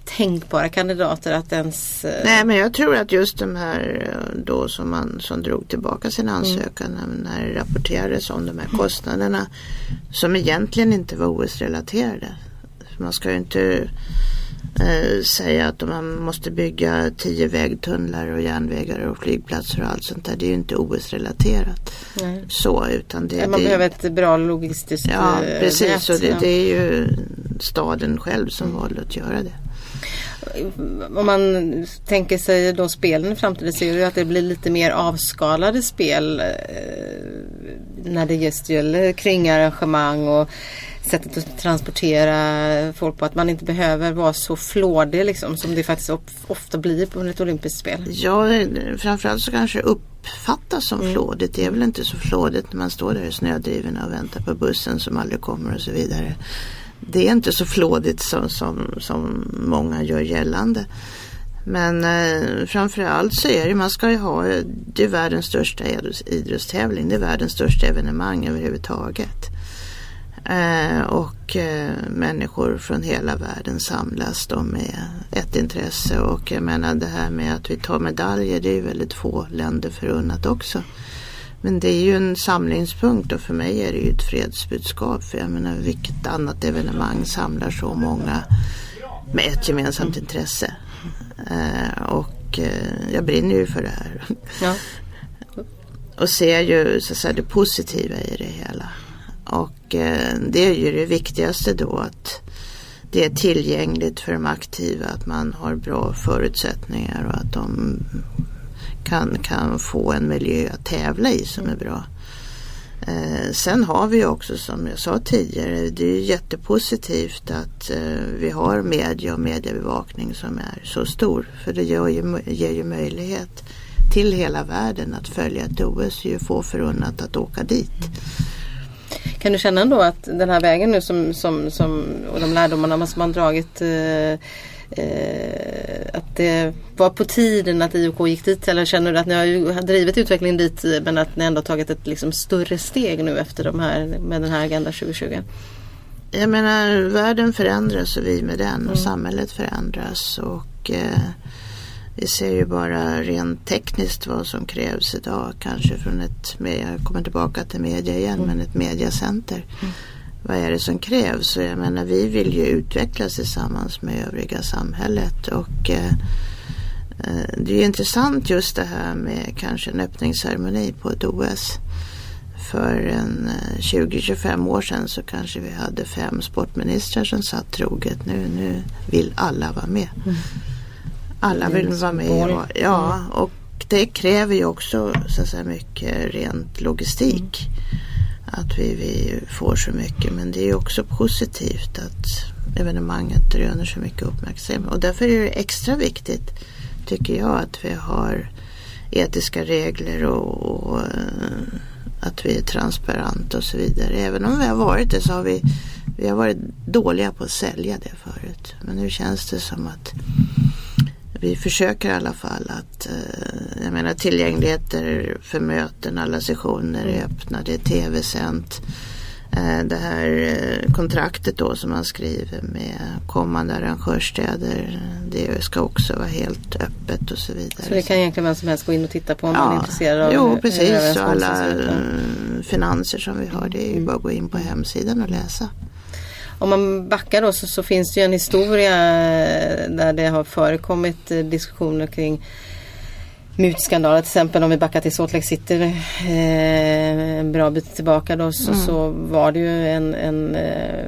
tänkbara kandidater att ens... Eh, Nej men jag tror att just de här eh, då som man som drog tillbaka sin mm. ansökan mm. när det rapporterades om de här kostnaderna som egentligen inte var OS-relaterade. Man ska ju inte eh, säga att man måste bygga tio vägtunnlar och järnvägar och flygplatser och allt sånt där. Det är ju inte OS-relaterat. Så, utan det, man det, behöver ett bra logistiskt Ja, eh, precis. Nät, och det, ja. det, är ju staden själv som mm. valde att göra det. Om man tänker sig då spelen i framtiden ser du att det blir lite mer avskalade spel eh, när det just gäller kringarrangemang och sättet att transportera folk på. Att man inte behöver vara så flådig liksom, som det faktiskt ofta blir på ett olympiskt spel. Ja, framförallt så kanske det uppfattas som mm. flådigt. Det är väl inte så flådigt när man står där i snödrivorna och väntar på bussen som aldrig kommer och så vidare. Det är inte så flådigt som, som, som många gör gällande. Men eh, framförallt så är det, man ska ju ha, det är världens största idrottstävling, det är världens största evenemang överhuvudtaget. Eh, och eh, människor från hela världen samlas då med ett intresse och jag menar det här med att vi tar medaljer det är ju väldigt få länder förunnat också. Men det är ju en samlingspunkt och för mig är det ju ett fredsbudskap. För jag menar vilket annat evenemang samlar så många med ett gemensamt intresse. Eh, och jag brinner ju för det här. Ja. och ser ju så att säga, det positiva i det hela. Och Eh, det är ju det viktigaste då att det är tillgängligt för de aktiva att man har bra förutsättningar och att de kan, kan få en miljö att tävla i som är bra. Eh, sen har vi också som jag sa tidigare, det är jättepositivt att eh, vi har media och mediebevakning som är så stor. För det ger ju, ger ju möjlighet till hela världen att följa ett OS, det är ju få förunnat att åka dit. Kan du känna ändå att den här vägen nu som, som, som och de lärdomarna som man dragit eh, eh, att det var på tiden att IOK gick dit eller känner du att ni har drivit utvecklingen dit men att ni ändå tagit ett liksom, större steg nu efter de här, med den här Agenda 2020? Jag menar världen förändras och vi med den och mm. samhället förändras och eh, vi ser ju bara rent tekniskt vad som krävs idag. Kanske från ett, jag kommer tillbaka till media igen, mm. men ett mediacenter. Mm. Vad är det som krävs? Jag menar vi vill ju utvecklas tillsammans med övriga samhället. Och eh, eh det är intressant just det här med kanske en öppningsceremoni på ett OS. För en 20-25 eh, år sedan så kanske vi hade fem sportministrar som satt troget. Nu, nu vill alla vara med. Mm. Alla vill vara med. Och, ja, mm. och det kräver ju också så att säga, mycket rent logistik. Att vi, vi får så mycket. Men det är också positivt att evenemanget röner så mycket uppmärksamhet. Och därför är det extra viktigt tycker jag att vi har etiska regler och, och uh, att vi är transparenta och så vidare. Även om vi har varit det så har vi, vi har varit dåliga på att sälja det förut. Men nu känns det som att vi försöker i alla fall att, eh, jag menar tillgängligheter för möten, alla sessioner är öppna, det är tv-sänt. eh, det här eh, kontraktet då som man skriver med kommande arrangörsstäder. Det ska också vara helt öppet och så vidare. Så det kan egentligen vem som helst gå in och titta på om man är intresserad av Jo precis och alla eh, finanser som vi har. Det är ju Mm. bara att gå in på hemsidan och läsa. Om man backar då så, så finns det ju en historia eh, där det har förekommit eh, diskussioner kring mutskandaler. Till exempel om vi backar till Salt Lake City eh, en bra bit tillbaka då så, så var det ju en, en eh,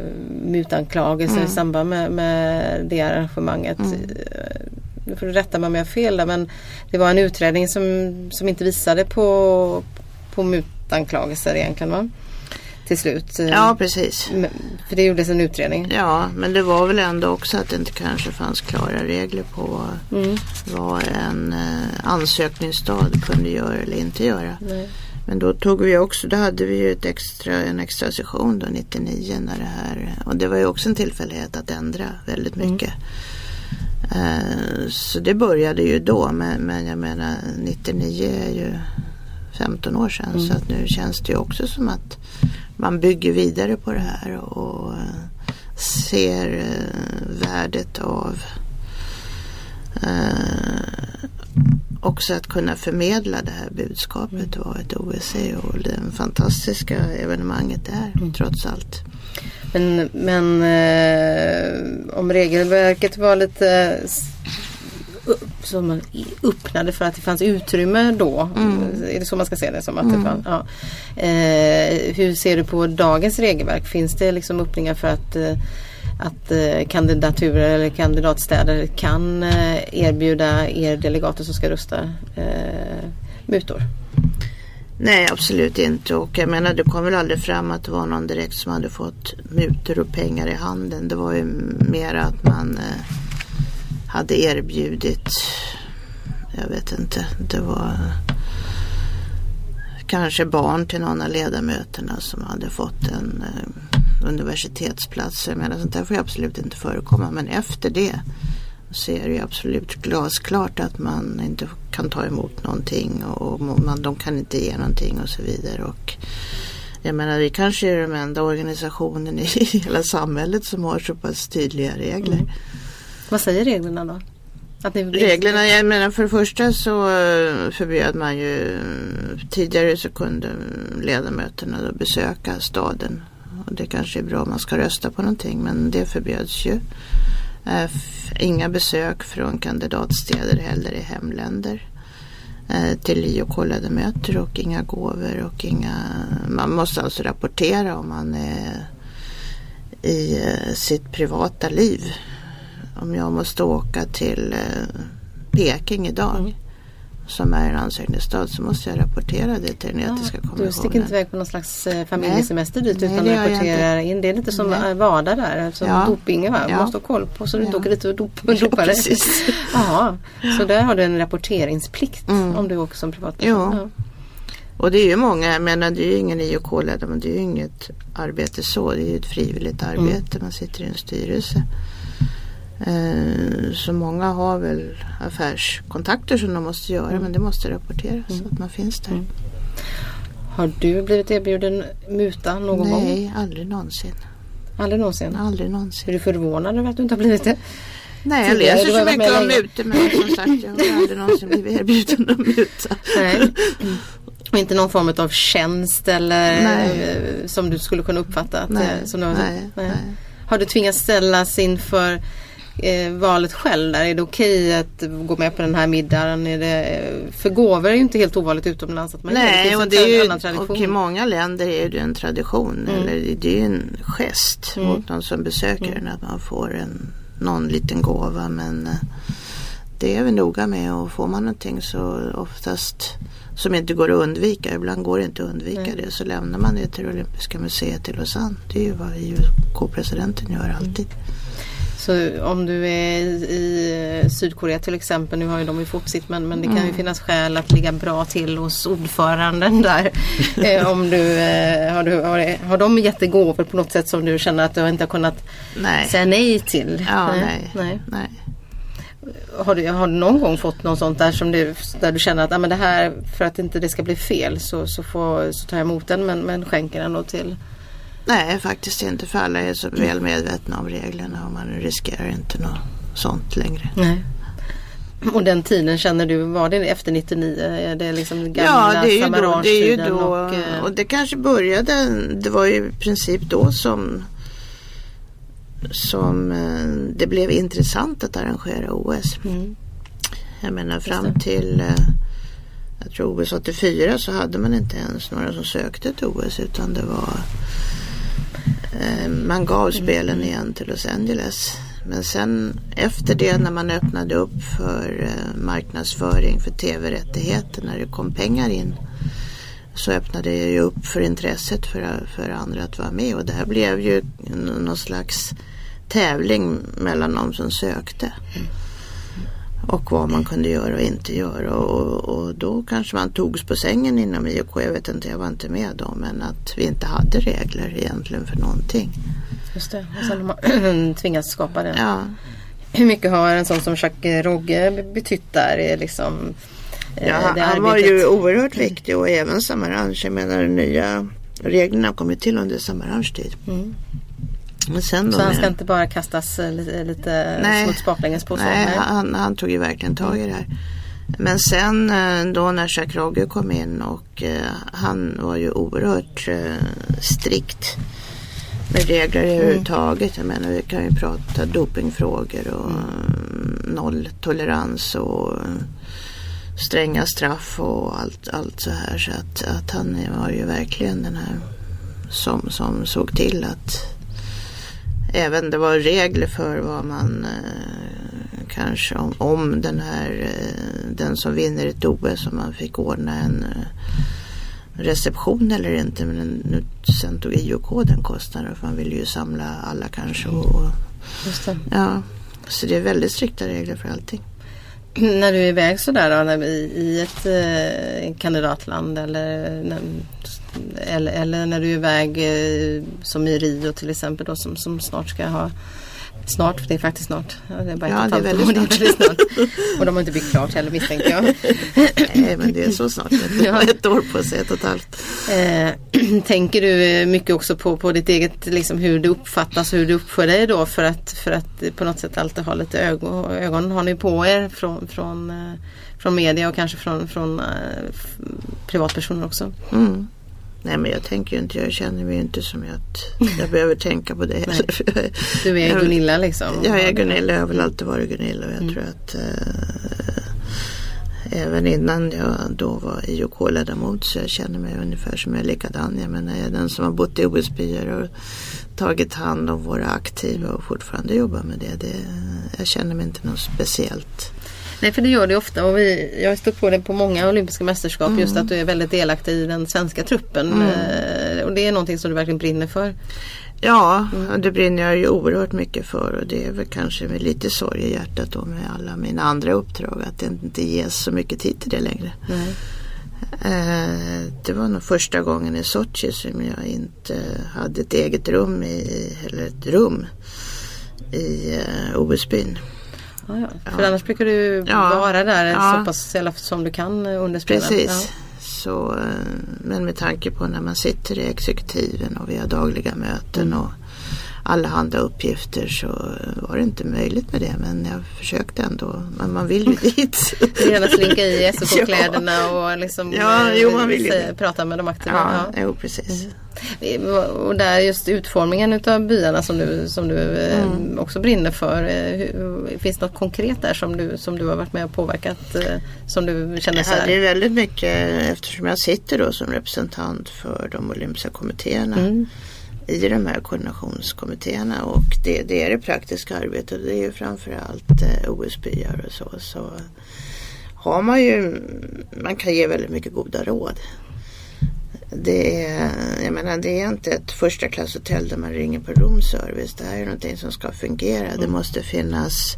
mutanklagelse i samband med, med det arrangemanget. Eh, Nu får du rätta mig om jag har fel där men det var en utredning som, som inte visade på, på mutanklagelser egentligen va? Till slut. Eh, Ja precis. För det gjordes en utredning. Ja men det var väl ändå också att det inte kanske fanns klara regler på Mm. vad en eh, ansökningsstad kunde göra eller inte göra. Nej. Men då tog vi också, då hade vi ju ett extra, en extra session då 99 när det här och det var ju också en tillfällighet att ändra väldigt mycket. Eh, så det började ju då men, men jag menar 99 är ju 15 år sedan så att nu känns det ju också som att man bygger vidare på det här och eh, ser eh, värdet av eh, också att kunna förmedla det här budskapet vad ett OS är och det fantastiska evenemanget är trots allt. Men, men eh, om regelverket var lite som man öppnade för att det fanns utrymme då. Är det så man ska se det som? Att det fann, ja. eh, hur ser du på dagens regelverk? Finns det liksom öppningar för att eh, att eh, kandidaturer eller kandidatstäder kan eh, erbjuda er delegater som ska rösta eh, mutor? Nej absolut inte och jag menar det kom väl aldrig fram att det var någon direkt som hade fått mutor och pengar i handen. Det var ju mer att man eh, hade erbjudit, jag vet inte, det var kanske barn till någon av ledamöterna som hade fått en eh, universitetsplats. Jag menar sånt där får ju absolut inte förekomma men efter det så är det ju absolut glasklart att man inte kan ta emot någonting och man, de kan inte ge någonting och så vidare. Och jag menar vi kanske är den enda organisationen i hela samhället som har så pass tydliga regler. Mm. Vad säger reglerna då? Att ni, Reglerna, jag menar för det första så eh, förbjöd man ju eh, tidigare så kunde ledamöterna då besöka staden. Och det kanske är bra om man ska rösta på någonting men det förbjöds ju. Eh, inga besök från kandidatstäder heller i hemländer till IOK-ledamöter och inga gåvor och inga... Man måste alltså rapportera om man är i sitt privata liv. Om jag måste åka till eh, Peking idag Mm. som är en ansökningsstad så måste jag rapportera det till den etiska Du kommissionen. sticker inte iväg på någon slags eh, familjesemester dit Nej, utan det rapporterar in. Det är lite som Nej. WADA där, som Ja. doping va? Ja. måste ha koll på så du inte Ja. åker dit och dop, Ja, dopar dig. så där har du en rapporteringsplikt Mm. om du åker som privatperson. Ja. Och det är ju många, jag menar det är ju ingen IOK-ledamot, det är ju inget arbete så, det är ju ett frivilligt Mm. arbete, man sitter i en styrelse. Eh, så många har väl affärskontakter som de måste göra Mm. men det måste rapporteras så att man finns där. Har du blivit erbjuden muta någon gång? Nej, aldrig någonsin. Aldrig någonsin? Aldrig Är någonsin. du förvånad över att du inte har blivit det? Nej, jag läser så mycket om mutor men som sagt jag har aldrig någonsin blivit erbjuden att muta. Nej. Och inte någon form av tjänst eller Nej. eh, som du skulle kunna uppfatta? Att, Nej, eh, som du har- nej, nej. Har du tvingats ställas inför eh, valet själv där? Är det okej att gå med på den här middagen? Är det, för gåvor är ju inte helt ovanligt utomlands att man. Nej, finns och, det är ju, och i många länder är det en tradition. Mm. Eller det är ju en gest Mm. mot någon som besöker Mm. en att man får en, någon liten gåva. Men eh, det är vi noga med och får man någonting så oftast som inte går att undvika, ibland går det inte att undvika Nej. det, så lämnar man det till det olympiska museet i Lausanne. Det är ju vad IOK-presidenten gör alltid. Så om du är i Sydkorea till exempel, nu har ju de ju sitt men, men det kan ju Mm. finnas skäl att ligga bra till hos ordföranden där. eh, om du, eh, har, du har, har de gett dig gåvor på något sätt som du känner att du inte har kunnat Nej. säga nej till? Ja, nej. nej. Nej. Har, du, har du någon gång fått något sånt där som du, där du känner att ah, men det här för att inte det ska bli fel så, så, får, så tar jag emot den men, men skänker den då till Nej, faktiskt inte för alla är så väl medvetna om reglerna och man riskerar inte något sånt längre. Nej. Och den tiden känner du, var det efter 99? Är det liksom gamla Ja, det är ju då. Det, är ju då och, eh, och det kanske började, det var ju i princip då som som eh, det blev intressant att arrangera OS. mm, Jag menar fram till eh, jag tror OS 84 så hade man inte ens några som sökte ett OS utan det var man gav Mm. spelen igen till Los Angeles. Men sen efter det när man öppnade upp för eh, marknadsföring för tv-rättigheter när det kom pengar in så öppnade det ju upp för intresset för, för andra att vara med och det här blev ju någon slags tävling mellan de som sökte. Och vad man kunde göra och inte göra och, och, då kanske man togs på sängen inom IOK. Jag vet inte, jag var inte med då men att vi inte hade regler egentligen för någonting. just det. Och sen har man tvingats skapa det. Ja, Hur mycket har en sån som Jacques Rogge betytt där? Liksom, eh, ja det han var arbetet? ju oerhört viktig och även Samaranch. Jag menar de nya reglerna kom ju till under Samaranchs tid. Mm. Men sen då Så han ska inte bara kastas eh, lite, lite Nej. smuts baklänges på? Nej, han, han tog ju verkligen tag i det här. Men sen eh, då när Jacques Rogge kom in och eh, han var ju oerhört eh, strikt med regler överhuvudtaget. Jag menar vi kan ju prata dopingfrågor och mm. nolltolerans och eh, stränga straff och allt, allt så här. Så att, att han var ju verkligen den här som, som såg till att även det var regler för vad man eh, kanske om, om den här eh, den som vinner ett OS om man fick ordna en eh, reception eller inte men nu, sen tog IOK den kostnaden för man ville ju samla alla kanske och, ja så det är väldigt strikta regler för allting. När du är iväg sådär då, när, i, i ett eh, kandidatland eller, när, eller, eller när du är iväg eh, som i Rio till exempel då som, som snart ska ha Snart, för det är faktiskt snart. Ja, det är bara Ja, det är väldigt det är väldigt snart. Och de har inte byggt klart heller misstänker jag. Nej men det är så snart, ett, Ja. ett år på sig, ett och ett halvt. Eh, tänker du eh, mycket också på, på ditt eget, liksom hur det uppfattas och hur det uppför dig då för att, för att på något sätt alltid ha lite ögon, ögon har ni på er från, från, från media och kanske från, från privatpersoner också? Mm. Nej men jag tänker ju inte, jag känner mig ju inte som att jag behöver tänka på det Du är Gunilla liksom? Jag är Gunilla, jag har väl alltid varit Gunilla och jag Mm. tror att eh, även innan jag då var IOK-ledamot så jag känner mig ungefär som jag är likadan. Jag menar jag är den som har bott i OS-byar och tagit hand om våra aktiva och fortfarande jobbar med det. det jag känner mig inte något speciellt. Nej för det gör det ofta och vi, jag har stött på det på många olympiska mästerskap Mm. just att du är väldigt delaktig i den svenska truppen. Eh, och det är någonting som du verkligen brinner för. Ja, Mm. det brinner jag ju oerhört mycket för och det är väl kanske med lite sorg i hjärtat då med alla mina andra uppdrag att det inte ges så mycket tid till det längre. Nej. Eh, det var nog första gången i Sochi som jag inte hade ett eget rum i, eller ett rum i eh, OS-byn. Ja, ja. För annars brukar du vara där så pass i alla fall som du kan under spelen. Precis. Så, eh, men med tanke på när man sitter i exekutiven och vi har dagliga möten och alla andra uppgifter så var det inte möjligt med det men jag försökte ändå. Men man vill ju dit. Gärna slinka i SOK-kläderna och liksom Ja, eh, jo, man vill säga- det. prata med de aktiva. Ja, Ja. jo precis. Och där just utformningen utav byarna som du, som du eh, Mm. också brinner för. eh, hur- Finns det något konkret där som du, som du har varit med och påverkat? eh, Som du känner så Ja, det är här? väldigt mycket eftersom jag sitter då som representant för de olympiska kommittéerna Mm. I de här koordinationskommittéerna och det, det är det praktiska arbetet det är ju framförallt eh, OS-byar och så. Så har man ju, man kan ge väldigt mycket goda råd. Det är, jag menar, det är inte ett första klass hotell där man ringer på roomservice. Det här är någonting som ska fungera. Det måste finnas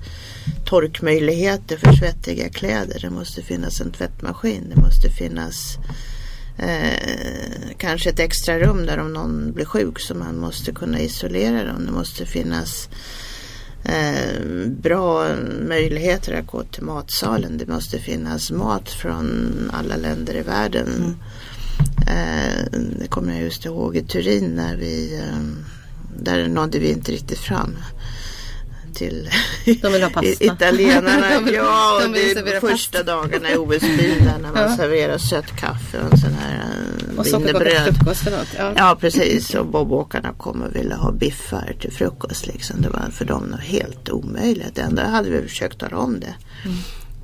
torkmöjligheter för svettiga kläder. Det måste finnas en tvättmaskin. Det måste finnas eh, kanske ett extra rum där om någon blir sjuk så man måste kunna isolera dem. Det måste finnas eh, bra möjligheter att gå till matsalen. Det måste finnas mat från alla länder i världen. Eh, det kommer jag just ihåg i Turin när vi, eh, där nådde vi inte riktigt fram till De vill ha pasta. italienarna. De vill- ja, de vill är första dagarna i där när man Ja. serverar sött kaffe och en sån här eh, Och något. Ja. Ja precis och bobåkarna kom och ville ha biffar till frukost. Liksom. Det var för dem något helt omöjligt. Ändå hade vi försökt tala om det.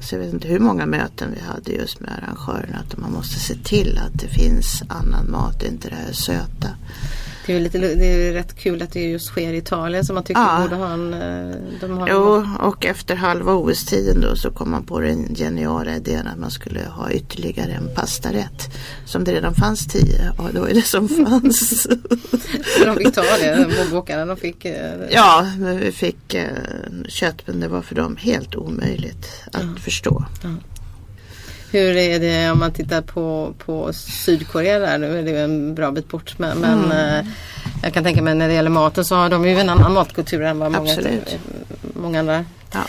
Så jag vet inte hur många möten vi hade just med arrangörerna. Att man måste se till att det finns annan mat, inte det här söta. Det är ju lite, det är rätt kul att det just sker i Italien som man tycker Ja. borde ha en... eh, De har, Jo, och efter halva OS-tiden då så kom man på den geniala idén att man skulle ha ytterligare en pastarätt. Som det redan fanns tio, ja det var ju det som fanns. de fick ta det, bobåkarna. De fick... eh, Ja, men vi fick eh, kött men det var för dem helt omöjligt att förstå. Hur är det om man tittar på, på Sydkorea där nu är det en bra bit bort men, men eh, jag kan tänka mig när det gäller maten så har de ju en annan matkultur än vad många, många andra. Ja.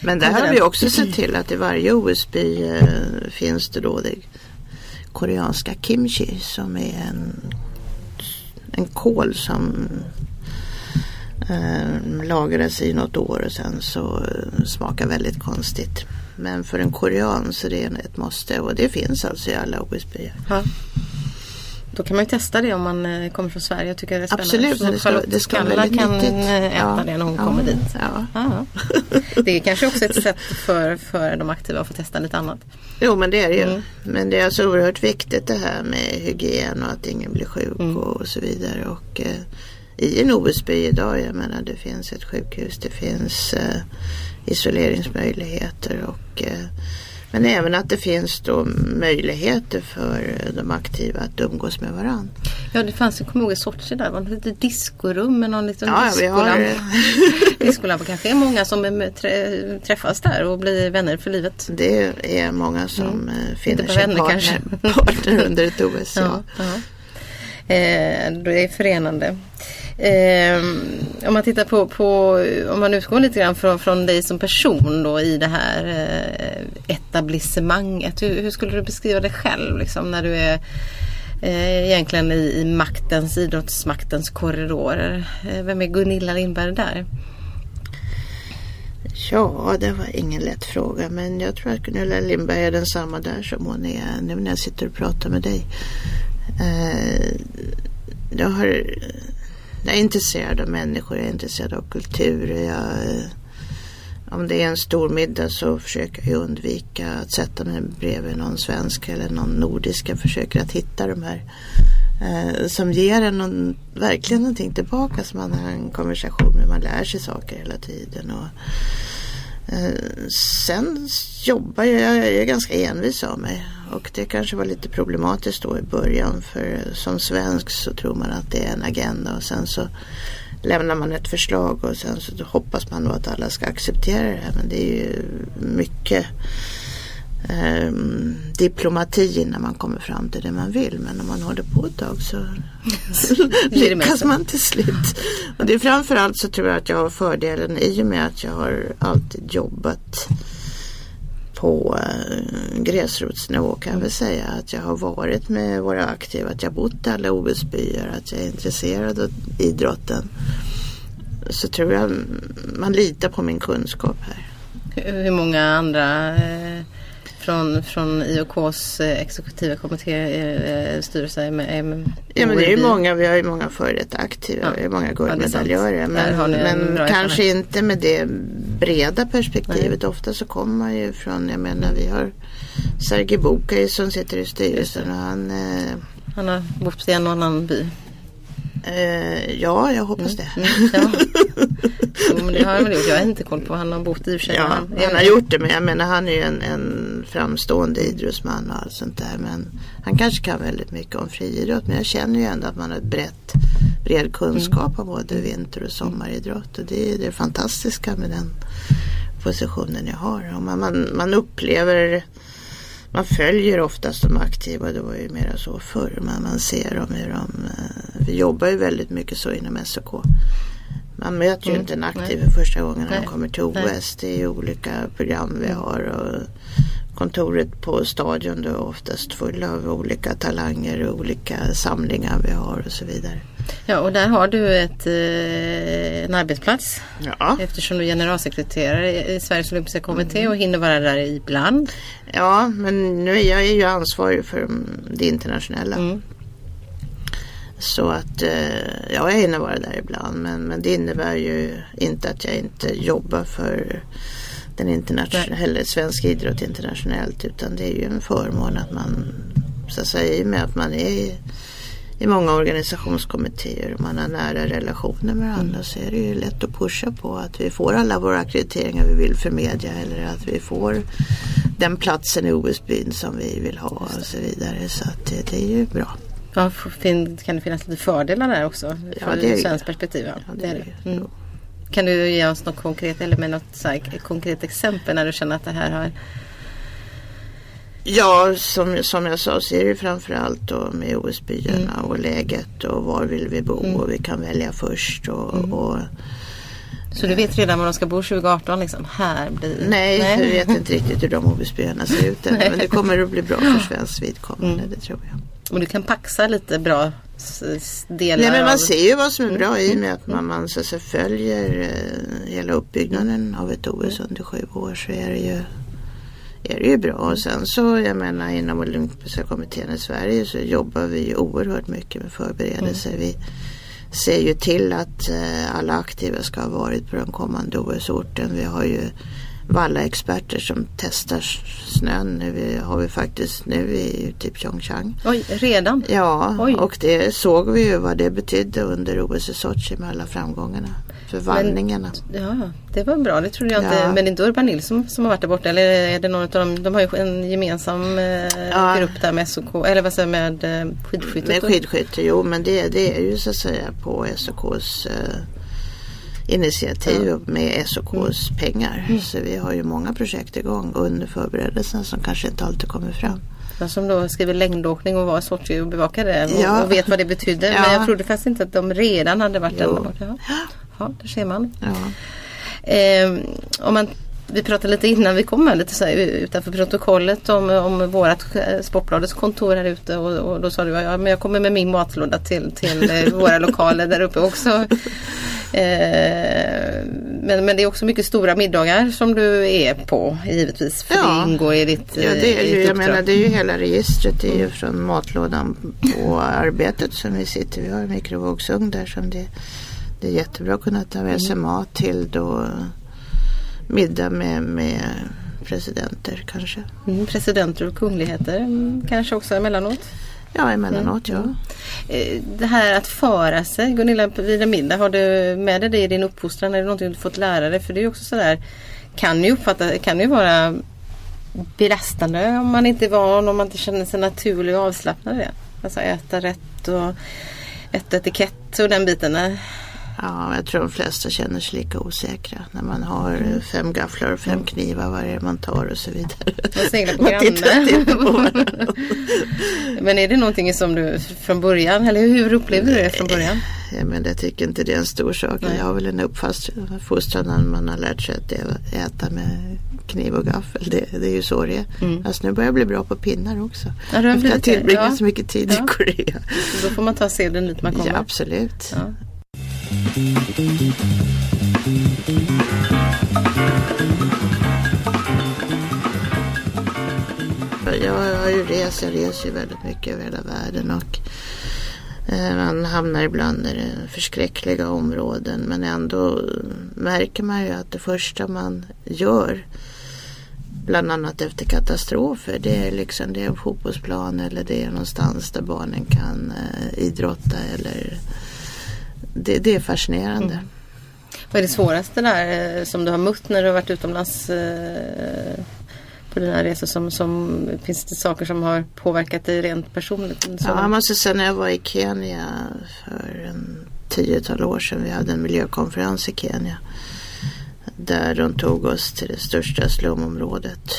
Men där har vi också sett till att i varje OS-by eh, finns det då det koreanska kimchi som är en, en kål som eh, lagras i något år och sen så eh, smakar väldigt konstigt. Men för en korean så är det ett måste och det finns alltså i alla OS-byar. Ja. Då kan man ju testa det om man eh, kommer från Sverige. Jag tycker det är spännande. Absolut, det ska, Charlotte det ska Kalla kan nyttigt. eh, äta det när hon kommer dit. Ja. Ja. Det är kanske också ett sätt för, för de aktiva att få testa lite annat. Jo men det är det ju. Mm. Men det är alltså oerhört viktigt det här med hygien och att ingen blir sjuk Mm. och så vidare. Och eh, i en OS-by idag, jag menar det finns ett sjukhus, det finns eh, isoleringsmöjligheter och eh, men även att det finns då möjligheter för eh, de aktiva att umgås med varandra. Ja det fanns, jag kommer ihåg i Sochi där, det var ett litet diskorum med någon liten Ja, diskolampa. diskolampa. kanske är många som träffas där och blir vänner för livet. Det är många som eh, finner Mm. Inte bara sin vänner, partner, kanske. partner under ett OS. Ja. Ja, ja. Eh, det är förenande. Eh, om man tittar på, på, om man utgår lite grann från, från dig som person då i det här eh, etablissemanget. Hur, hur skulle du beskriva dig själv liksom, när du är eh, egentligen i, i maktens, idrottsmaktens korridorer? Eh, vem är Gunilla Lindberg där? Ja, det var ingen lätt fråga men jag tror att Gunilla Lindberg är densamma där som hon är nu när jag sitter och pratar med dig. Eh, jag, har, jag är intresserad av människor, jag är intresserad av kultur. Jag, eh, om det är en stor middag så försöker jag undvika att sätta mig bredvid någon svensk eller någon nordisk. Jag försöker att hitta de här eh, som ger en någon, verkligen någonting tillbaka som man har en konversation med. Man lär sig saker hela tiden. Och, eh, sen jobbar jag, jag är ganska envis av mig. Och det kanske var lite problematiskt då i början. För som svensk så tror man att det är en agenda och sen så lämnar man ett förslag och sen så hoppas man då att alla ska acceptera det här. Men det är ju mycket ehm, diplomati innan man kommer fram till det man vill. Men om man håller på ett tag så lyckas man till slut. Och det är framförallt så tror jag att jag har fördelen i och med att jag har alltid jobbat på eh, gräsrotsnivå kan jag väl säga att jag har varit med våra aktiva, att jag bott i alla OS-byar, att jag är intresserad av idrotten. Så tror jag man litar på min kunskap här. Hur hur många andra eh, från, från IOKs eh, exekutiva kommitté eh, styrelse är med? Med Ja men det är ju många, vi har ju många före detta aktiva, Ja. vi har många Ja, guldmedaljörer. Där men men kanske inte med det breda perspektivet. Ofta så kommer man ju från, jag menar vi har Sergej Bukai som sitter i styrelsen och han eh, Han har bott i en annan by. Eh, Ja, jag hoppas det. Mm, ja. Jo, det har han väl gjort. Jag har inte koll på. Han har bott i och för sig. Ja, han har gjort det men jag menar han är ju en, en framstående idrottsman och allt sånt där. Men han kanske kan väldigt mycket om friidrott. Men jag känner ju ändå att man har ett brett, bred kunskap om både vinter och sommaridrott. Och det är det fantastiska med den positionen jag har. Och man, man, man upplever man följer oftast de aktiva, det var ju mera så förr. Men man ser dem hur de, eh, vi jobbar ju väldigt mycket så inom SOK. Man möter ju Mm, inte en aktiv nej. för första gången när Nej, de kommer till nej. OS. Det är ju olika program vi har och kontoret på stadion då är oftast full av olika talanger och olika samlingar vi har och så vidare. Ja och där har du ett, eh, en arbetsplats Ja, eftersom du är generalsekreterare i Sveriges Olympiska Kommitté och hinner vara där ibland. ja men nu är jag ju ansvarig för det internationella. Mm. Så att eh, ja, jag hinner vara där ibland men, men det innebär ju inte att jag inte jobbar för den internationella, svensk idrott internationellt utan det är ju en förmån att man så att säga i och med att man är i, många organisationskommittéer och man har nära relationer med varandra så är det ju lätt att pusha på att vi får alla våra akkrediteringar vi vill för media eller att vi får den platsen i OS-byn som vi vill ha och så vidare så att det, det är ju bra. Ja, kan det finnas lite fördelar där också? Ja, Från det är svenskt perspektiv. Ja. Det är det Mm. Kan du ge oss något konkret eller med något så här, konkret exempel när du känner att det här har Ja, som, som jag sa så är det framförallt då med OS-byarna och läget och var vill vi bo och vi kan välja först. Och, och, Så du vet redan var de ska bo 2018 liksom? Här blir nej, vi vet inte riktigt hur de OS-byarna ser ut än. Nej. Men det kommer att bli bra för svenskt vidkommande, det tror jag. Och du kan paxa lite bra delar Nej, men av... man ser ju vad som är bra i och med att man, man så säga, följer eh, hela uppbyggnaden av ett OS under sju år så är det ju är det ju bra. Och sen så, jag menar inom Olympiska kommittén i Sverige så jobbar vi ju oerhört mycket med förberedelser. Vi ser ju till att eh, alla aktiva ska ha varit på den kommande OS-orten. Vi har ju vallaexperter som testar snön. Nu har vi faktiskt nu i typ Pyeongchang. Oj, redan? Ja, Oj. och det såg vi ju vad det betydde under OS i Sochi med alla framgångarna. För vallningarna. Ja, det var bra. Det trodde jag inte. Ja. Men det är inte Urban Nilsson som har varit där borta? Eller är det någon av dem? De har ju en gemensam eh, Ja. grupp där med SOK, eller vad säger med eh, skidskyttet. Med skidskytte, jo men det, det är ju så att säga på SOKs eh, initiativ och med SOKs Mm. pengar. Så vi har ju många projekt igång under förberedelserna som kanske inte alltid kommer fram. Jag som då skriver längdåkning och var i Sochi och bevakade det och, Ja. och vet vad det betydde. Ja. Men jag trodde faktiskt inte att de redan hade varit där borta. Ja. där ser man. Ja. Eh, om man vi pratade lite innan vi kom här, lite så här, utanför protokollet om, om vårat eh, Sportbladets kontor här ute och, och då sa du ja, men jag kommer med min matlåda till, till eh, våra lokaler där uppe också. Eh, men, men det är också mycket stora middagar som du är på givetvis för Ja. det ingår i ditt, Ja, eh, det är ju, jag menar, det är ju hela registret. Det är ju från matlådan på arbetet som vi sitter. Vi har en mikrovågsugn där som det, det är jättebra att kunna ta med sig mat till då middag med, med presidenter kanske. Mm, presidenter och kungligheter mm, kanske också emellanåt. Ja, emellanåt ja. Eh, Det här att föra sig, Gunilla vid en middag, har du med dig det i din uppfostran? Är det någonting du fått lära dig? För det är ju också sådär, kan ju uppfatta, kan ju vara belastande om man inte är van, om man inte känner sig naturlig och avslappnad i det. Alltså äta rätt och äta etikett och den biten. Ja, jag tror de flesta känner sig lika osäkra när man har fem gafflar och fem knivar, vad är det man tar och så vidare. Man sneglar på grannen. Men är det någonting som du från början, eller hur upplevde du det från början? Ja, men jag tycker inte det är en stor sak. Nej. Jag har väl en uppfostran när man har lärt sig att äta med kniv och gaffel. Det, det är ju så det är. Mm. Alltså nu börjar jag bli bra på pinnar också. Ja, Efter att ha tillbringat Ja. så mycket tid Ja. i Korea. Då får man ta seden dit man kommer. Ja, absolut. Ja. Jag har ju rest, jag reser ju väldigt mycket över hela världen och eh, man hamnar ibland i förskräckliga områden. Men ändå märker man ju att det första man gör bland annat efter katastrofer det är liksom det är en fotbollsplan eller det är någonstans där barnen kan eh, idrotta eller det, det är fascinerande. Vad är det svåraste där eh, som du har mött när du har varit utomlands eh, på dina resor? Som, som, finns det saker som har påverkat dig rent personligt? Ja, jag måste säga när jag var i Kenya för en tiotal år sedan. Vi hade en miljökonferens i Kenya. Där de tog oss till det största slumområdet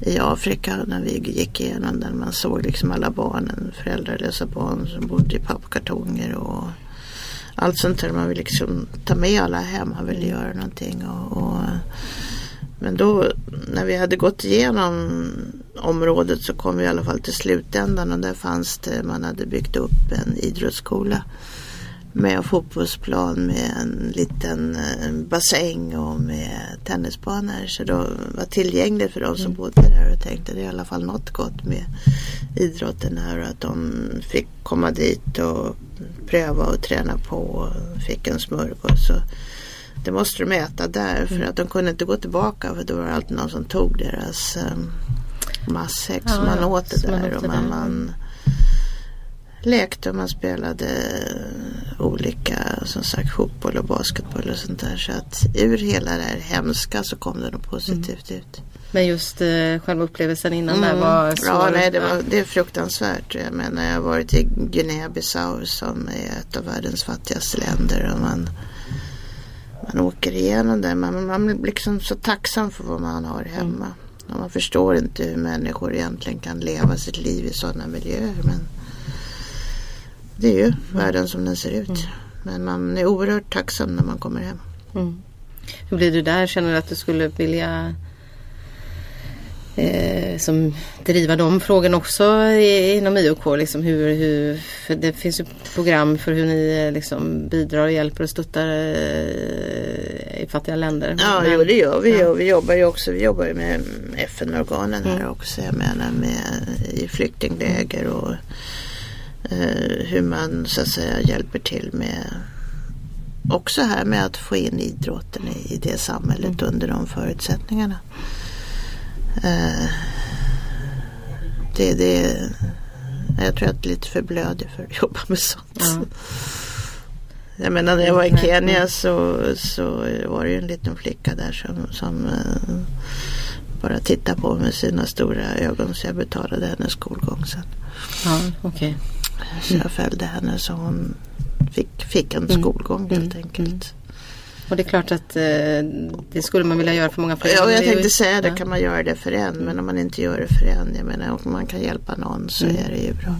i Afrika. När vi gick igenom den. Man såg liksom alla barnen, föräldralösa barn som bodde i pappkartonger och allt sånt där. Man vill liksom ta med alla hem. Man vill göra någonting. Och, och Men då när vi hade gått igenom området så kom vi i alla fall till slutändan och där fanns det, man hade byggt upp en idrottsskola med fotbollsplan med en liten eh, bassäng och med tennisbanor. Så det var tillgängligt för de som bodde där och tänkte det är i alla fall något gott med idrotten här. Och att de fick komma dit och pröva och träna på och fick en smörgås. Så det måste de äta där för att de kunde inte gå tillbaka för då var det alltid någon som tog deras um, matsäck Ja, man åt det där och man, man lekte och man spelade olika som sagt fotboll och basketboll och sånt där. Så att ur hela det här hemska så kom det något positivt ut. Men just eh, själva upplevelsen innan där Mm. var svår. Ja, nej, det, var, det är fruktansvärt. Jag menar, jag har varit i Guinea-Bissau som är ett av världens fattigaste länder. Och man, man åker igenom det. Man, man blir liksom så tacksam för vad man har hemma. Och man förstår inte hur människor egentligen kan leva sitt liv i sådana miljöer. Men det är ju världen som den ser ut. Men man är oerhört tacksam när man kommer hem. Mm. Hur blir du där? Känner du att du skulle vilja eh, som driva de frågorna också inom IOK? Liksom hur, hur, för det finns ju program för hur ni eh, liksom bidrar och hjälper och stöttar eh, i fattiga länder. Ja, Men- jo, det gör vi. ja. Vi jobbar ju också vi jobbar ju med FN-organen här också. Jag menar med i flyktingläger och hur man så att säga hjälper till med också här med att få in idrotten i, i det samhället under de förutsättningarna. Eh, det, det, jag tror att jag är lite för blödig för att jobba med sånt. Ja. Jag menar när jag var i Kenya så, så var det ju en liten flicka där som, som eh, bara tittade på med sina stora ögon så jag betalade hennes skolgång sen. Ja, okej. Så jag följde henne så hon fick, fick en skolgång helt enkelt. Och det är klart att eh, det skulle man vilja göra för många fler. Ja, jag tänkte säga det, kan man göra det för en men om man inte gör det för en, jag menar om man kan hjälpa någon så är det ju bra.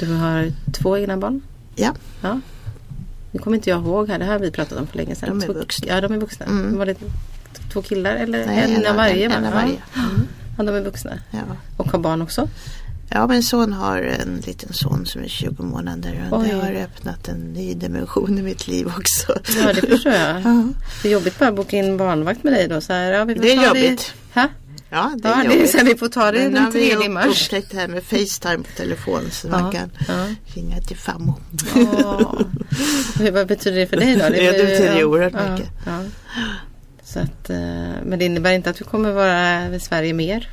Du har två egna barn? Ja, Ja. Nu kommer inte jag ihåg här, det här har vi pratat om för länge sedan. De är vuxna. Ja, de är vuxna. Mm. Var det två killar eller Nej, en, av varje? en, en av varje. Mm. Ja, de är vuxna. Ja. Och har barn också? Ja, min son har en liten son som är 20 månader och Oj. det har öppnat en ny dimension i mitt liv också. Ja, det förstår jag. Ja. Det är jobbigt bara att boka in barnvakt med dig då. Så här, ja, vi får Det är jobbigt. Ha? Ja, det är Ja, det är jobbigt. så här, vi får ta det Men nu den har vi tredje upp- mars. upptäckt det här med Facetime på telefon så man Ja, kan ja. ringa till farmor. Ja. Vad betyder det för dig då? Det betyder ju oerhört ja, mycket. Ja. Så att, eh, men det innebär inte att du kommer vara i Sverige mer?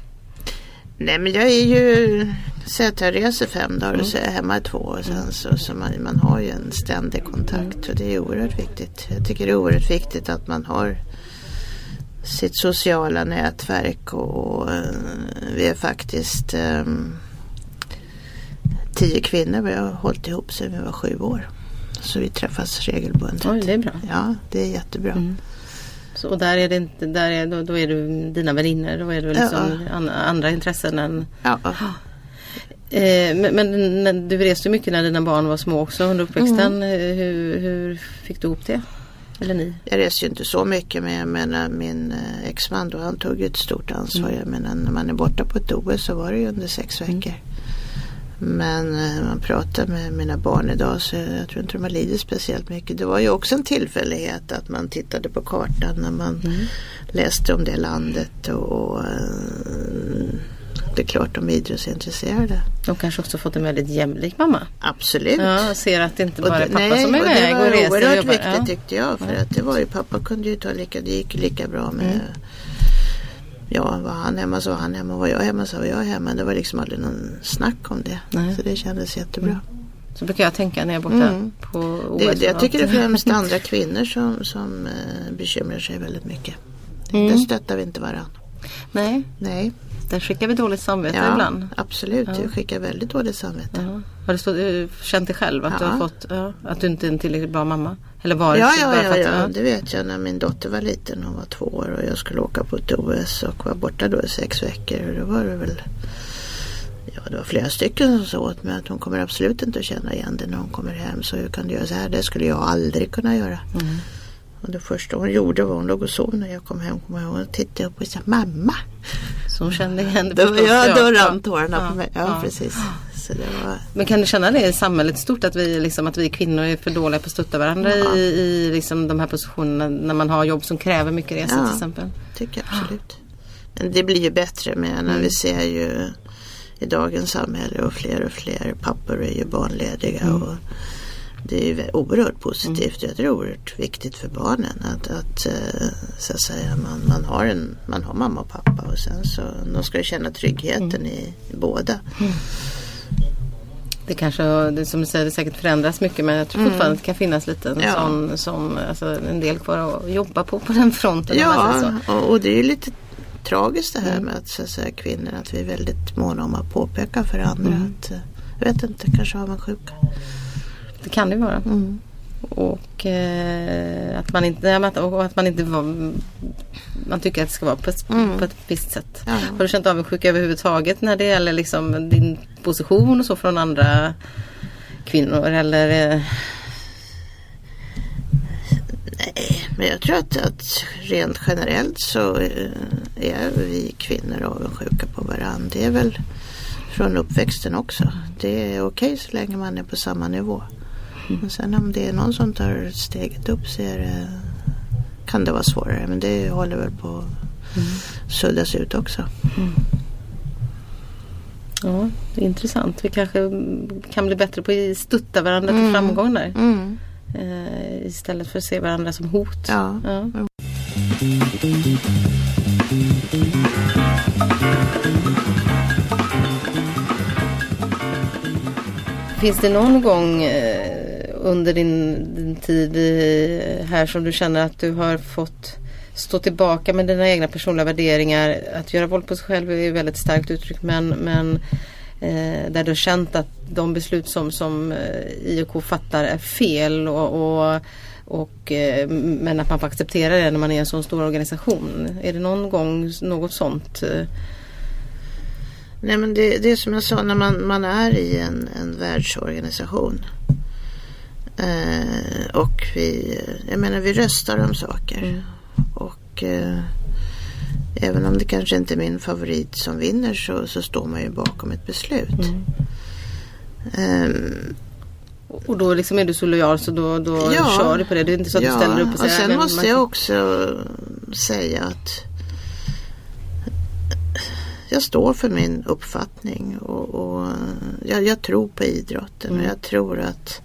Nej men jag är ju, säg att jag reser fem dagar Mm. och så är jag hemma i två och sen så, så man, man har ju en ständig kontakt och det är oerhört viktigt. Jag tycker det är oerhört viktigt att man har sitt sociala nätverk och eh, vi är faktiskt eh, tio kvinnor vi har hållit ihop sedan vi var sju år. Så vi träffas regelbundet. Oj, det är bra. Ja, det är jättebra. Mm. Så, och där är det inte, där är, då, då är du dina vänner, då är det liksom an, andra intressen än Ja, Eh, men men du reste mycket när dina barn var små också under uppväxten. Mm. Eh, Hur, hur fick du ihop det? Eller ni? Jag reser ju inte så mycket men jag menar min eh, exman då han tog ett stort ansvar. Mm. Jag menar när man är borta på ett OS så var det ju under sex veckor. Men eh, man pratar med mina barn idag så jag tror inte de har lidit speciellt mycket. Det var ju också en tillfällighet att man tittade på kartan när man Mm. läste om det landet och eh, det är klart de är idrottsintresserade. De kanske också fått en väldigt jämlik mamma. Absolut. Ja, ser att det inte Och bara är det- pappa nej, som är och iväg och Det reser var och oerhört viktigt Ja. tyckte jag. För att det var ju pappa kunde ju ta lika, det gick lika bra med Mm. Ja, var han hemma så var han hemma. Var jag hemma så var jag hemma. Det var liksom aldrig någon snack om det. Nej. Så det kändes jättebra. Så brukar jag tänka när jag är borta Mm. på OS. Det, det, jag tycker det är främst andra kvinnor som, som eh, bekymrar sig väldigt mycket. Mm. Där stöttar vi inte varandra. Nej, Nej, där skickar vi dåligt samvete ja, ibland. absolut. Ja. Jag skickar väldigt dåligt samvete. Ja. Har du stå, eh, känt dig själv att, du Ja. har fått, ja, att du inte är en tillräckligt bra mamma? Eller varit Ja, ja, ja, att- ja, det vet jag när min dotter var liten. Hon var två år och jag skulle åka på ett OS och var borta då i sex veckor. Och då var det väl Ja, det var flera stycken som sa åt mig att hon kommer absolut inte att känna igen det när hon kommer hem. Så hur kan du göra så här? Det skulle jag aldrig kunna göra. Mm. Och det första hon gjorde var hon låg och sov när jag kom hem. Kom ihåg, och tittade upp och sa mamma. Så hon kände igen det Då, ja, då rann tårarna Ja, på mig. Ja, ja. precis. Så det var, Men kan du känna det i samhället stort att vi, liksom, att vi kvinnor är för dåliga på att stötta varandra Ja. i, i liksom, de här positionerna när man har jobb som kräver mycket resor Ja. till exempel? tycker jag absolut. Men det blir ju bättre med när vi ser ju i dagens samhälle och fler och fler pappor är ju barnlediga. Och det är ju oerhört positivt. Jag tror det är oerhört viktigt för barnen att, att, eh, så att säga, man, man, har en, man har mamma och pappa och sen så de ska känna tryggheten i, i båda. Det kanske, det, som du säger, det säkert förändras mycket men jag tror fortfarande att det kan finnas lite en, Mm. Ja. sån, som, alltså, en del kvar att jobba på på den fronten. Ja, och, och det är lite tragiskt det här med att, så att säga, kvinnor att vi är väldigt måna om att påpeka för andra att eh, jag vet inte, kanske har man sjuka. Det kan det ju vara. Mm. Och eh, att man inte, och att man inte var, man tycker att det ska vara på ett, Mm. på ett visst sätt. Ja. Har du känt avundsjuka överhuvudtaget när det gäller liksom din position och så från andra kvinnor eller eh, Nej, men jag tror att, att rent generellt så eh, är vi kvinnor avundsjuka på varandra. Det är väl från uppväxten också. Det är okej så länge man är på samma nivå. Men sen om det är någon som tar steget upp så det, kan det vara svårare. Men det håller väl på att suddas ut också. Ja, det är intressant. Vi kanske mm, kan bli bättre på att stötta varandra till Mm. framgång där. Mm. Eh, istället för att se varandra som hot. Ja. Ja. Finns det någon gång eh, under din, din tid här som du känner att du har fått stå tillbaka med dina egna personliga värderingar? Att göra våld på sig själv är ju väldigt starkt uttryck men, men eh, där du har känt att de beslut som, som eh, IOK fattar är fel och, och, och, eh, men att man får acceptera det när man är en sån stor organisation. Är det någon gång något sånt? eh? Nej men det, det är som jag sa när man, man är i en, en världsorganisation. Eh, och vi, jag menar vi röstar om saker. Och eh, även om det kanske inte är min favorit som vinner så, så står man ju bakom ett beslut. Ehm, Och då liksom är du så lojal så då, då Ja. kör du på det. Det är inte så att du ställer upp och säger sen "Nej, men måste jag kan-" också säga att jag står för min uppfattning och, och jag, jag tror på idrotten Mm. och jag tror att,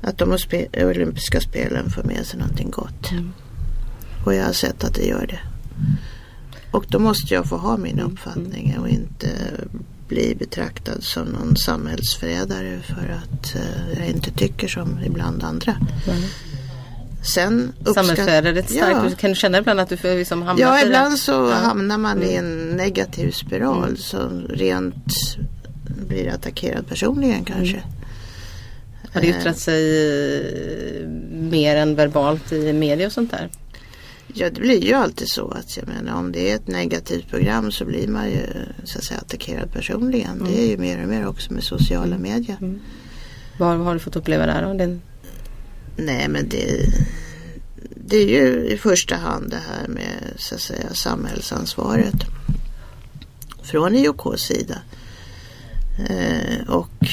att de olympiska spelen för med sig någonting gott. Mm. Och jag har sett att det gör det. Och då måste jag få ha min Mm. uppfattning och inte bli betraktad som någon samhällsförrädare för att eh, jag inte tycker som ibland andra. Nej. Sen ett starkt. Ja. Kan du känna ibland att du liksom hamnat Ja, ibland så Ja. hamnar man i Mm. en negativ spiral som rent blir attackerad personligen kanske. Mm. Har det yttrat sig eh, mer än verbalt i media och sånt där? Ja, det blir ju alltid så att jag menar om det är ett negativt program så blir man ju så att säga attackerad personligen. Det är ju mer och mer också med sociala medier. Vad har du fått uppleva där då? Den, Nej, men det, det är ju i första hand det här med så att säga samhällsansvaret från IOKs sida. Eh, och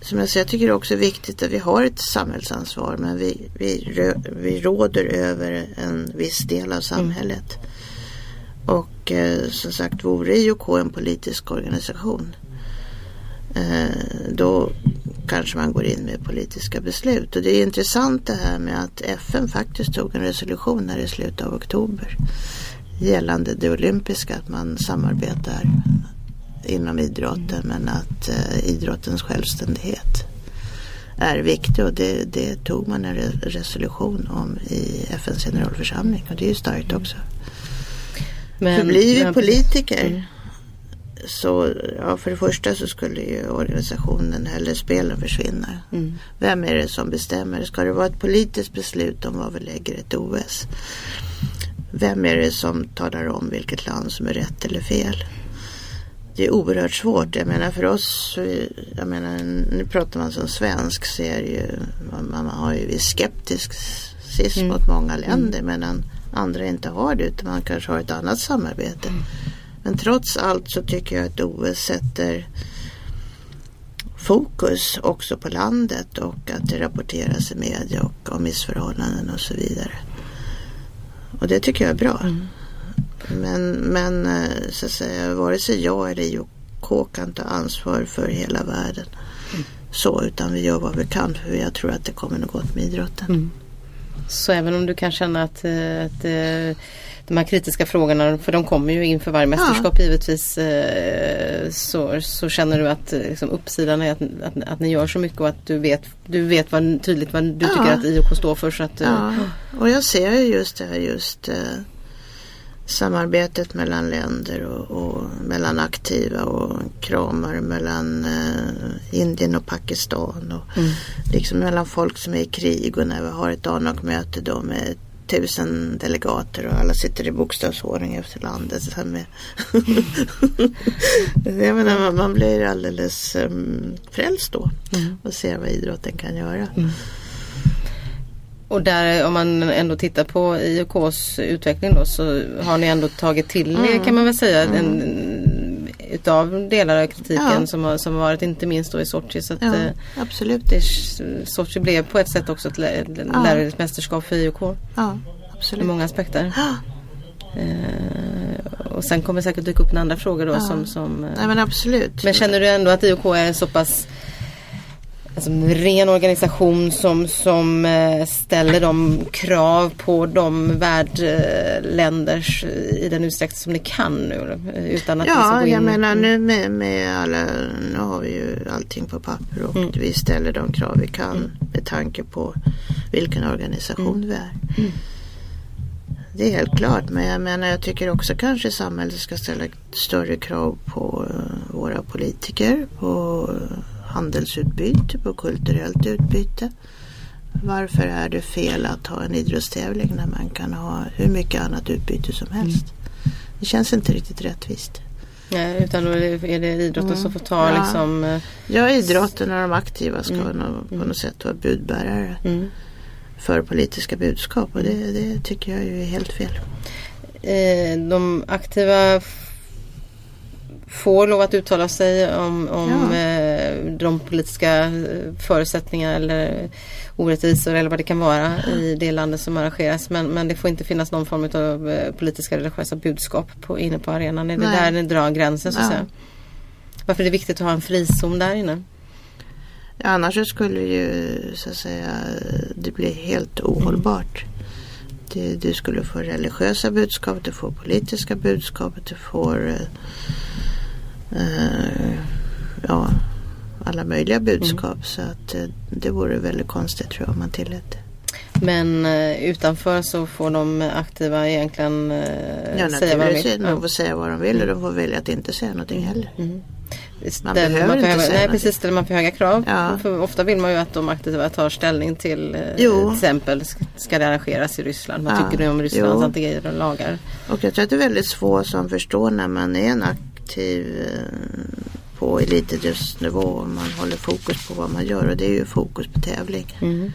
som jag säger, jag tycker det också är viktigt att vi har ett samhällsansvar men vi, vi, vi råder över en viss del av samhället. Och eh, som sagt, vore IOK en politisk organisation eh, då kanske man går in med politiska beslut. Och det är intressant det här med att FN faktiskt tog en resolution här i slutet av oktober gällande det olympiska, att man samarbetar inom idrotten men att eh, idrottens självständighet är viktig och det, det tog man en re- resolution om i FNs generalförsamling och det är ju starkt också. men, För blir vi politiker Mm. Så, ja för det första så skulle ju organisationen eller spelen försvinna. Mm. Vem är det som bestämmer? Ska det vara ett politiskt beslut om vad vi lägger ett OS? Vem är det som talar om vilket land som är rätt eller fel? det är oerhört svårt. Jag menar för oss, jag menar nu pratar man som svensk så är det ju, man, har ju viss skeptisk mm. mot många länder mm. medan andra inte har det utan man kanske har ett annat samarbete. Mm. Men trots allt så tycker jag att OS sätter fokus också på landet och att det rapporteras i media och om missförhållanden och så vidare. Och det tycker jag är bra. Mm. Men, men eh, så att säga, vare sig jag eller IOK kan ta ansvar för hela världen. Mm. Så, utan vi gör vad vi kan för jag tror att det kommer något gott med idrotten. Mm. Så även om du kan känna att, eh, att eh, de här kritiska frågorna, för de kommer ju inför varje mästerskap ja. givetvis, så, så känner du att liksom, uppsidan är att, att, att, ni gör så mycket och att du vet, du vet vad, tydligt vad du ja. tycker att IOK står för. Så att, ja. Och jag ser just det här just samarbetet mellan länder och, och, mellan aktiva och kramar mellan eh, Indien och Pakistan och mm. liksom mellan folk som är i krig och när vi har ett ANAC-möte då med tusen delegater och alla sitter i bokstavsordning efter landet. Så med Jag menar, man blir alldeles um, frälst då mm. och ser vad idrotten kan göra. Mm. Och där om man ändå tittar på IOKs utveckling då så har ni ändå tagit till mm. kan man väl säga mm. en, utav delar av kritiken ja. som, har, som varit inte minst då i Sochi. Så att, ja, eh, absolut. Det, Sochi blev på ett sätt också ett lärorikt ja. mästerskap för IOK. Ja, absolut. I många aspekter. Ja. Eh, och sen kommer säkert dyka upp en andra frågor då som, som eh, Nej men absolut. Men känner du ändå att IOK är så pass alltså, en ren organisation som, som eh, ställer de krav på de värdländers eh, i den utsträckning som ni kan nu? Utan att ja, in... jag menar nu med, med alla, nu har vi ju allting på papper och mm. vi ställer de krav vi kan mm. med tanke på vilken organisation mm. vi är. Mm. Det är helt klart men jag menar jag tycker också kanske samhället ska ställa större krav på eh, våra politiker, på handelsutbyte, på kulturellt utbyte. Varför är det fel att ha en idrottstävling när man kan ha hur mycket annat utbyte som helst? Mm. Det känns inte riktigt rättvist. Nej, utan då är det idrotten mm. som får ta ja. liksom... Eh, ja, idrotten och de aktiva ska mm. på något mm. sätt vara budbärare mm. för politiska budskap och det, det, tycker jag är helt fel. Eh, de aktiva får lov att uttala sig om, om ja. eh, de politiska eh, förutsättningar eller orättvisor eller vad det kan vara i det landet som arrangeras. Men, men det får inte finnas någon form av eh, politiska religiösa budskap på, inne på arenan. Det är där ni drar gränsen så att ja. säga. Varför är det viktigt att ha en frizon där inne? Ja, annars skulle ju så att säga det bli helt ohållbart. Mm. Du, du skulle få religiösa budskap, du får politiska budskap, du får ja, alla möjliga budskap. Mm. Så att eh, det vore väldigt konstigt tror jag om man tillät Men eh, utanför så får de aktiva egentligen eh, ja, säga vad de vill? De får säga vad de vill och de får välja att inte säga någonting mm. heller. Mm. Man behöver man inte höga, säga Nej precis, ställer man för höga krav. Ja. För ofta vill man ju att de aktiva tar ställning till eh, till exempel ska det arrangeras i Ryssland. Vad ja. tycker du om Rysslands antigrejer och lagar? Och jag tror att det är väldigt få som förstår när man är en aktiv eh, på elitidrottsnivå man håller fokus på vad man gör och det är ju fokus på tävling. Mm.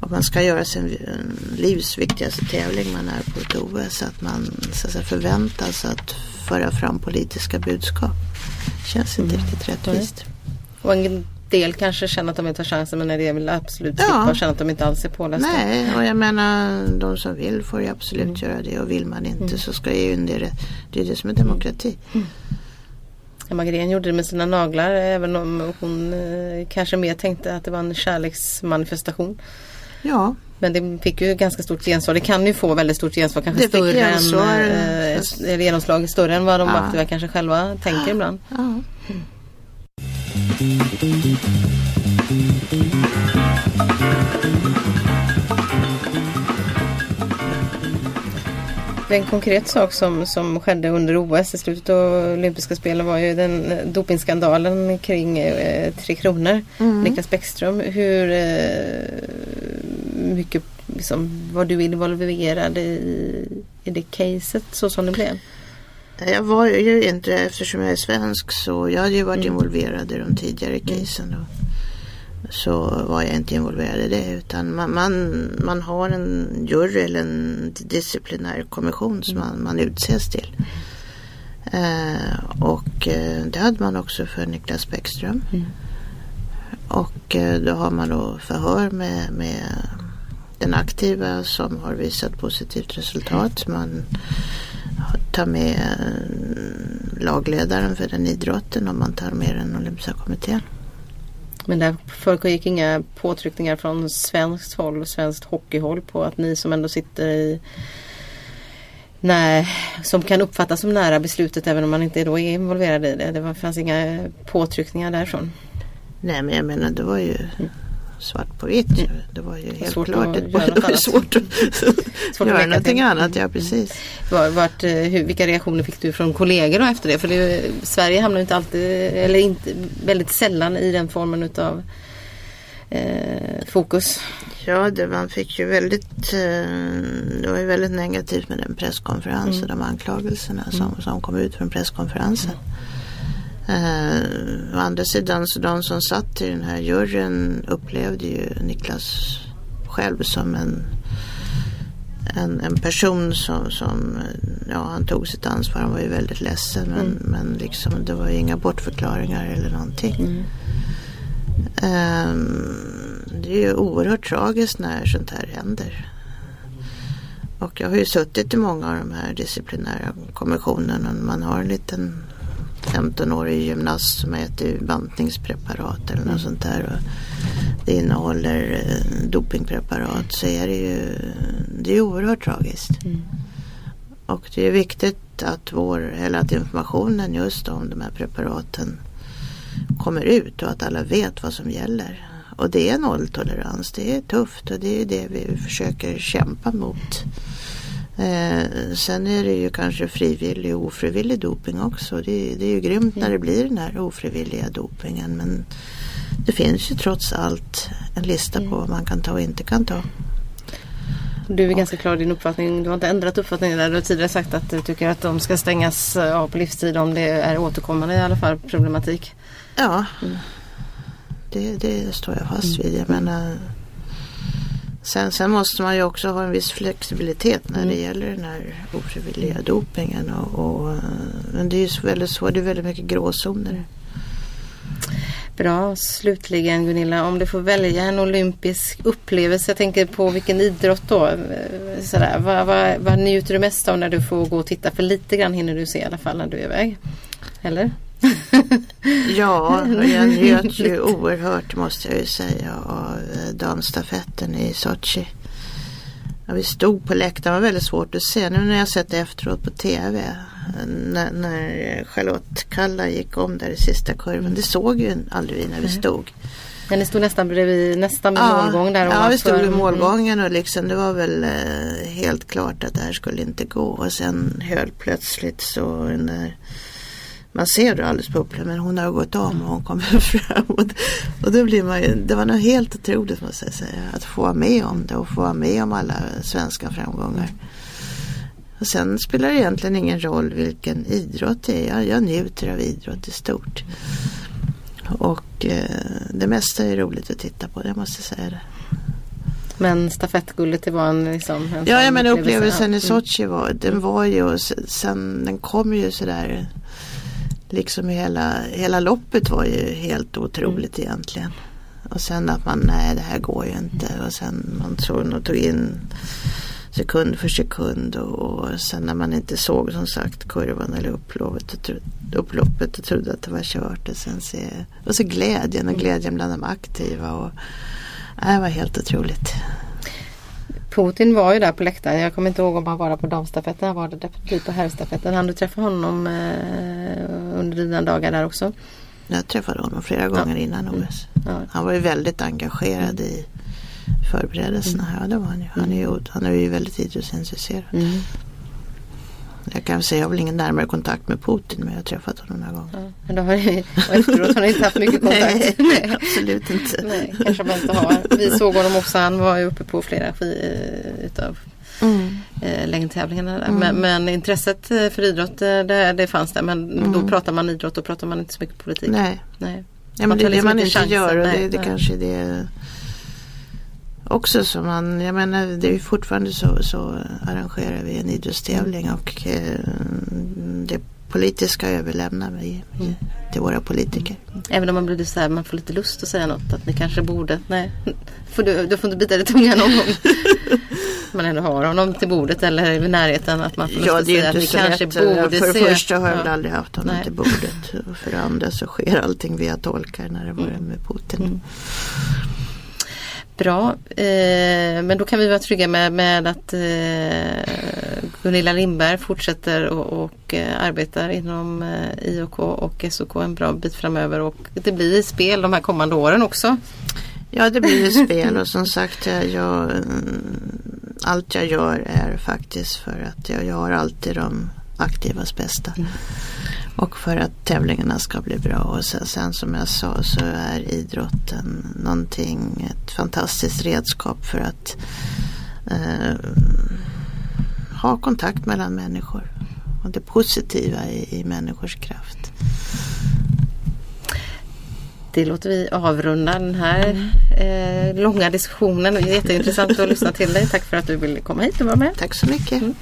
Och man ska göra sin livs viktigaste tävling man är på ett OS. Att man så att säga, förväntas att föra fram politiska budskap. Känns inte mm. riktigt rättvist. Och en del kanske känner att de vill ta chansen men en del vill absolut slippa ja. och känna att de inte alls är pålästa. Nej, och jag menar de som vill får ju absolut mm. göra det och vill man inte mm. så ska ju det, det är det som är demokrati. Mm. Emma Gren gjorde det med sina naglar även om hon eh, kanske mer tänkte att det var en kärleksmanifestation. Ja. Men det fick ju ganska stort gensvar. Det kan ju få väldigt stort gensvar. Kanske det större gensvar, än, eh, genomslag större än vad de ja. aktiva kanske själva tänker ibland. Ja. Mm. En konkret sak som, som skedde under OS i slutet av olympiska spelen var ju den dopingskandalen kring eh, Tre Kronor. Mm. Niklas Bäckström. Hur eh, mycket liksom, var du involverad i, i det caset så som det blev? Jag var ju inte eftersom jag är svensk så jag hade ju varit Mm. involverad i de tidigare casen. Och så var jag inte involverad i det utan man, man, man har en jury eller en disciplinär kommission som man, man utses till. Eh, och eh, det hade man också för Niklas Bäckström. Mm. Och eh, då har man då förhör med, med den aktiva som har visat positivt resultat. Man tar med eh, lagledaren för den idrotten och man tar med den olympiska kommittén. Men där föregick inga påtryckningar från svenskt håll och svenskt hockeyhåll på att ni som ändå sitter i Nej, som kan uppfattas som nära beslutet även om man inte då är involverad i det. Det fanns inga påtryckningar därifrån. Nej men jag menar det var ju svart på vitt. ju. Det var ju helt Svårt klart. att Det var, det var svårt att Svårt att göra någonting till. annat. Ja precis. Var, vart, eh, hur, vilka reaktioner fick du från kollegor efter det? För det, Sverige hamnar inte alltid, eller inte, väldigt sällan i den formen utav eh, fokus. Ja, det, man fick ju väldigt, eh, det var ju väldigt negativt med den presskonferensen, Mm. de anklagelserna som, som kom ut från presskonferensen. Eh, å andra sidan, så de som satt i den här juryn upplevde ju Niklas själv som en, en, en person som, som, ja han tog sitt ansvar, han var ju väldigt ledsen men, Mm. men liksom det var ju inga bortförklaringar eller någonting. Mm. Ehm, det är ju oerhört tragiskt när sånt här händer. Och jag har ju suttit i många av de här disciplinära kommissionerna. Man har en liten 15-årig gymnast som äter bantningspreparat eller något sånt där. Och det innehåller eh, dopingpreparat så är det ju det är oerhört tragiskt. Mm. Och det är viktigt att, vår, eller att informationen just om de här preparaten kommer ut och att alla vet vad som gäller. Och det är nolltolerans, det är tufft och det är det vi försöker kämpa mot. Eh, sen är det ju kanske frivillig och ofrivillig doping också. Det, det är ju grymt när det blir den här ofrivilliga dopingen men det finns ju trots allt en lista på vad man kan ta och inte kan ta. Du är ganska klar i din uppfattning. Du har inte ändrat uppfattning där. Du har tidigare sagt att du tycker att de ska stängas eh, av på livstid om det är återkommande i alla fall problematik. Ja, det, det står jag fast vid. Jag menar, sen, sen måste man ju också ha en viss flexibilitet när det gäller den här ofrivilliga dopingen. Och, och, men det är ju så väldigt svårt, det är väldigt mycket gråzoner. Bra, slutligen Gunilla, om du får välja en olympisk upplevelse, jag tänker på vilken idrott då? Eh, Sådär, vad, vad, vad njuter du mest av när du får gå och titta? För lite grann hinner du se i alla fall när du är iväg. Eller? Ja, jag njöt ju oerhört måste jag ju säga av eh, damstafetten i Sochi. Ja, vi stod på läktaren, det var väldigt svårt att se. Nu när jag sett det efteråt på TV. När, när Charlotte Kalla gick om där i sista kurvan. Det såg ju aldrig vi när vi stod. Men ni stod nästan bredvid, nästan vid målgång där. Ja, vi stod vid Mm. målgången och liksom det var väl eh, helt klart att det här skulle inte gå. Och sen helt plötsligt så den där, man ser det alldeles på Uppland men hon har gått om och hon kommer fram. Och, och då blir man ju, det var nog helt otroligt måste jag säga. Att få vara med om det och få vara med om alla svenska framgångar. Och sen spelar det egentligen ingen roll vilken idrott det är. Jag, jag njuter av idrott i stort. Och eh, det mesta är roligt att titta på, jag måste säga det. Men stafettguldet det var en, liksom, en Ja, upplevelse. upplevelsen i. Sochi var, den var ju, sen den kom ju sådär, liksom hela, hela loppet var ju helt otroligt egentligen. Och sen att man, nej det här går ju inte. Och sen man såg och tog in sekund för sekund. Och, och sen när man inte såg som sagt kurvan eller upploppet och, tro, upploppet och trodde att det var kört. Och sen se, och så glädjen och glädjen bland de aktiva. Och, nej, det var helt otroligt. Putin var ju där på läktaren. Jag kommer inte ihåg om han var där på damstafetten. Han var där definitivt på herrstafetten. Han du träffa honom eh, under dina dagar där också? Jag träffade honom flera gånger innan OS. Ja. Han var ju väldigt engagerad i förberedelserna. Ja, det var han ju. Han är ju, han är ju väldigt idrottsintresserad. Mm. Jag kan säga, jag har väl ingen närmare kontakt med Putin men jag har träffat honom några gånger. Ja. Men då har ni, och efteråt har ni inte haft mycket kontakt? Nej, absolut inte. Nej, kanske man inte har. Vi såg honom också. Han var ju uppe på flera sk- utav mm. eh, längdtävlingarna. Mm. Men, men, intresset eh, för idrott eh, det, det fanns där men mm. då pratar man idrott och pratar man inte så mycket politik. Nej. Nej. Ja, men det är liksom det man inte chansen. gör och det, det nej. kanske är det också som man, jag menar det är fortfarande så, så arrangerar vi en idrottstävling och eh, det politiska överlämnar vi mm. till våra politiker. Även om man blir så här, man får lite lust att säga något att ni kanske borde, nej, får du, du får inte bita dig tungan någon gång. man ändå har honom till bordet eller i närheten att man får lust ja, att säga att vi kanske lätt. borde För det första har jag väl aldrig haft honom nej. till bordet och för det andra så sker allting via tolkar när det var mm. med Putin. Mm. Bra, eh, men då kan vi vara trygga med, med att eh, Gunilla Lindberg fortsätter och, och eh, arbetar inom eh, IOK och SOK en bra bit framöver och det blir spel de här kommande åren också. Ja det blir spel och som sagt jag, jag, allt jag gör är faktiskt för att jag, jag har alltid de aktivas bästa. Mm. Och för att tävlingarna ska bli bra. Och sen, sen, som jag sa så är idrotten någonting, ett fantastiskt redskap för att eh, ha kontakt mellan människor. Och det positiva i, i människors kraft. Det låter vi avrunda den här eh, långa diskussionen. Jätteintressant att lyssna till dig. Tack för att du ville komma hit och vara med. Tack så mycket. Mm.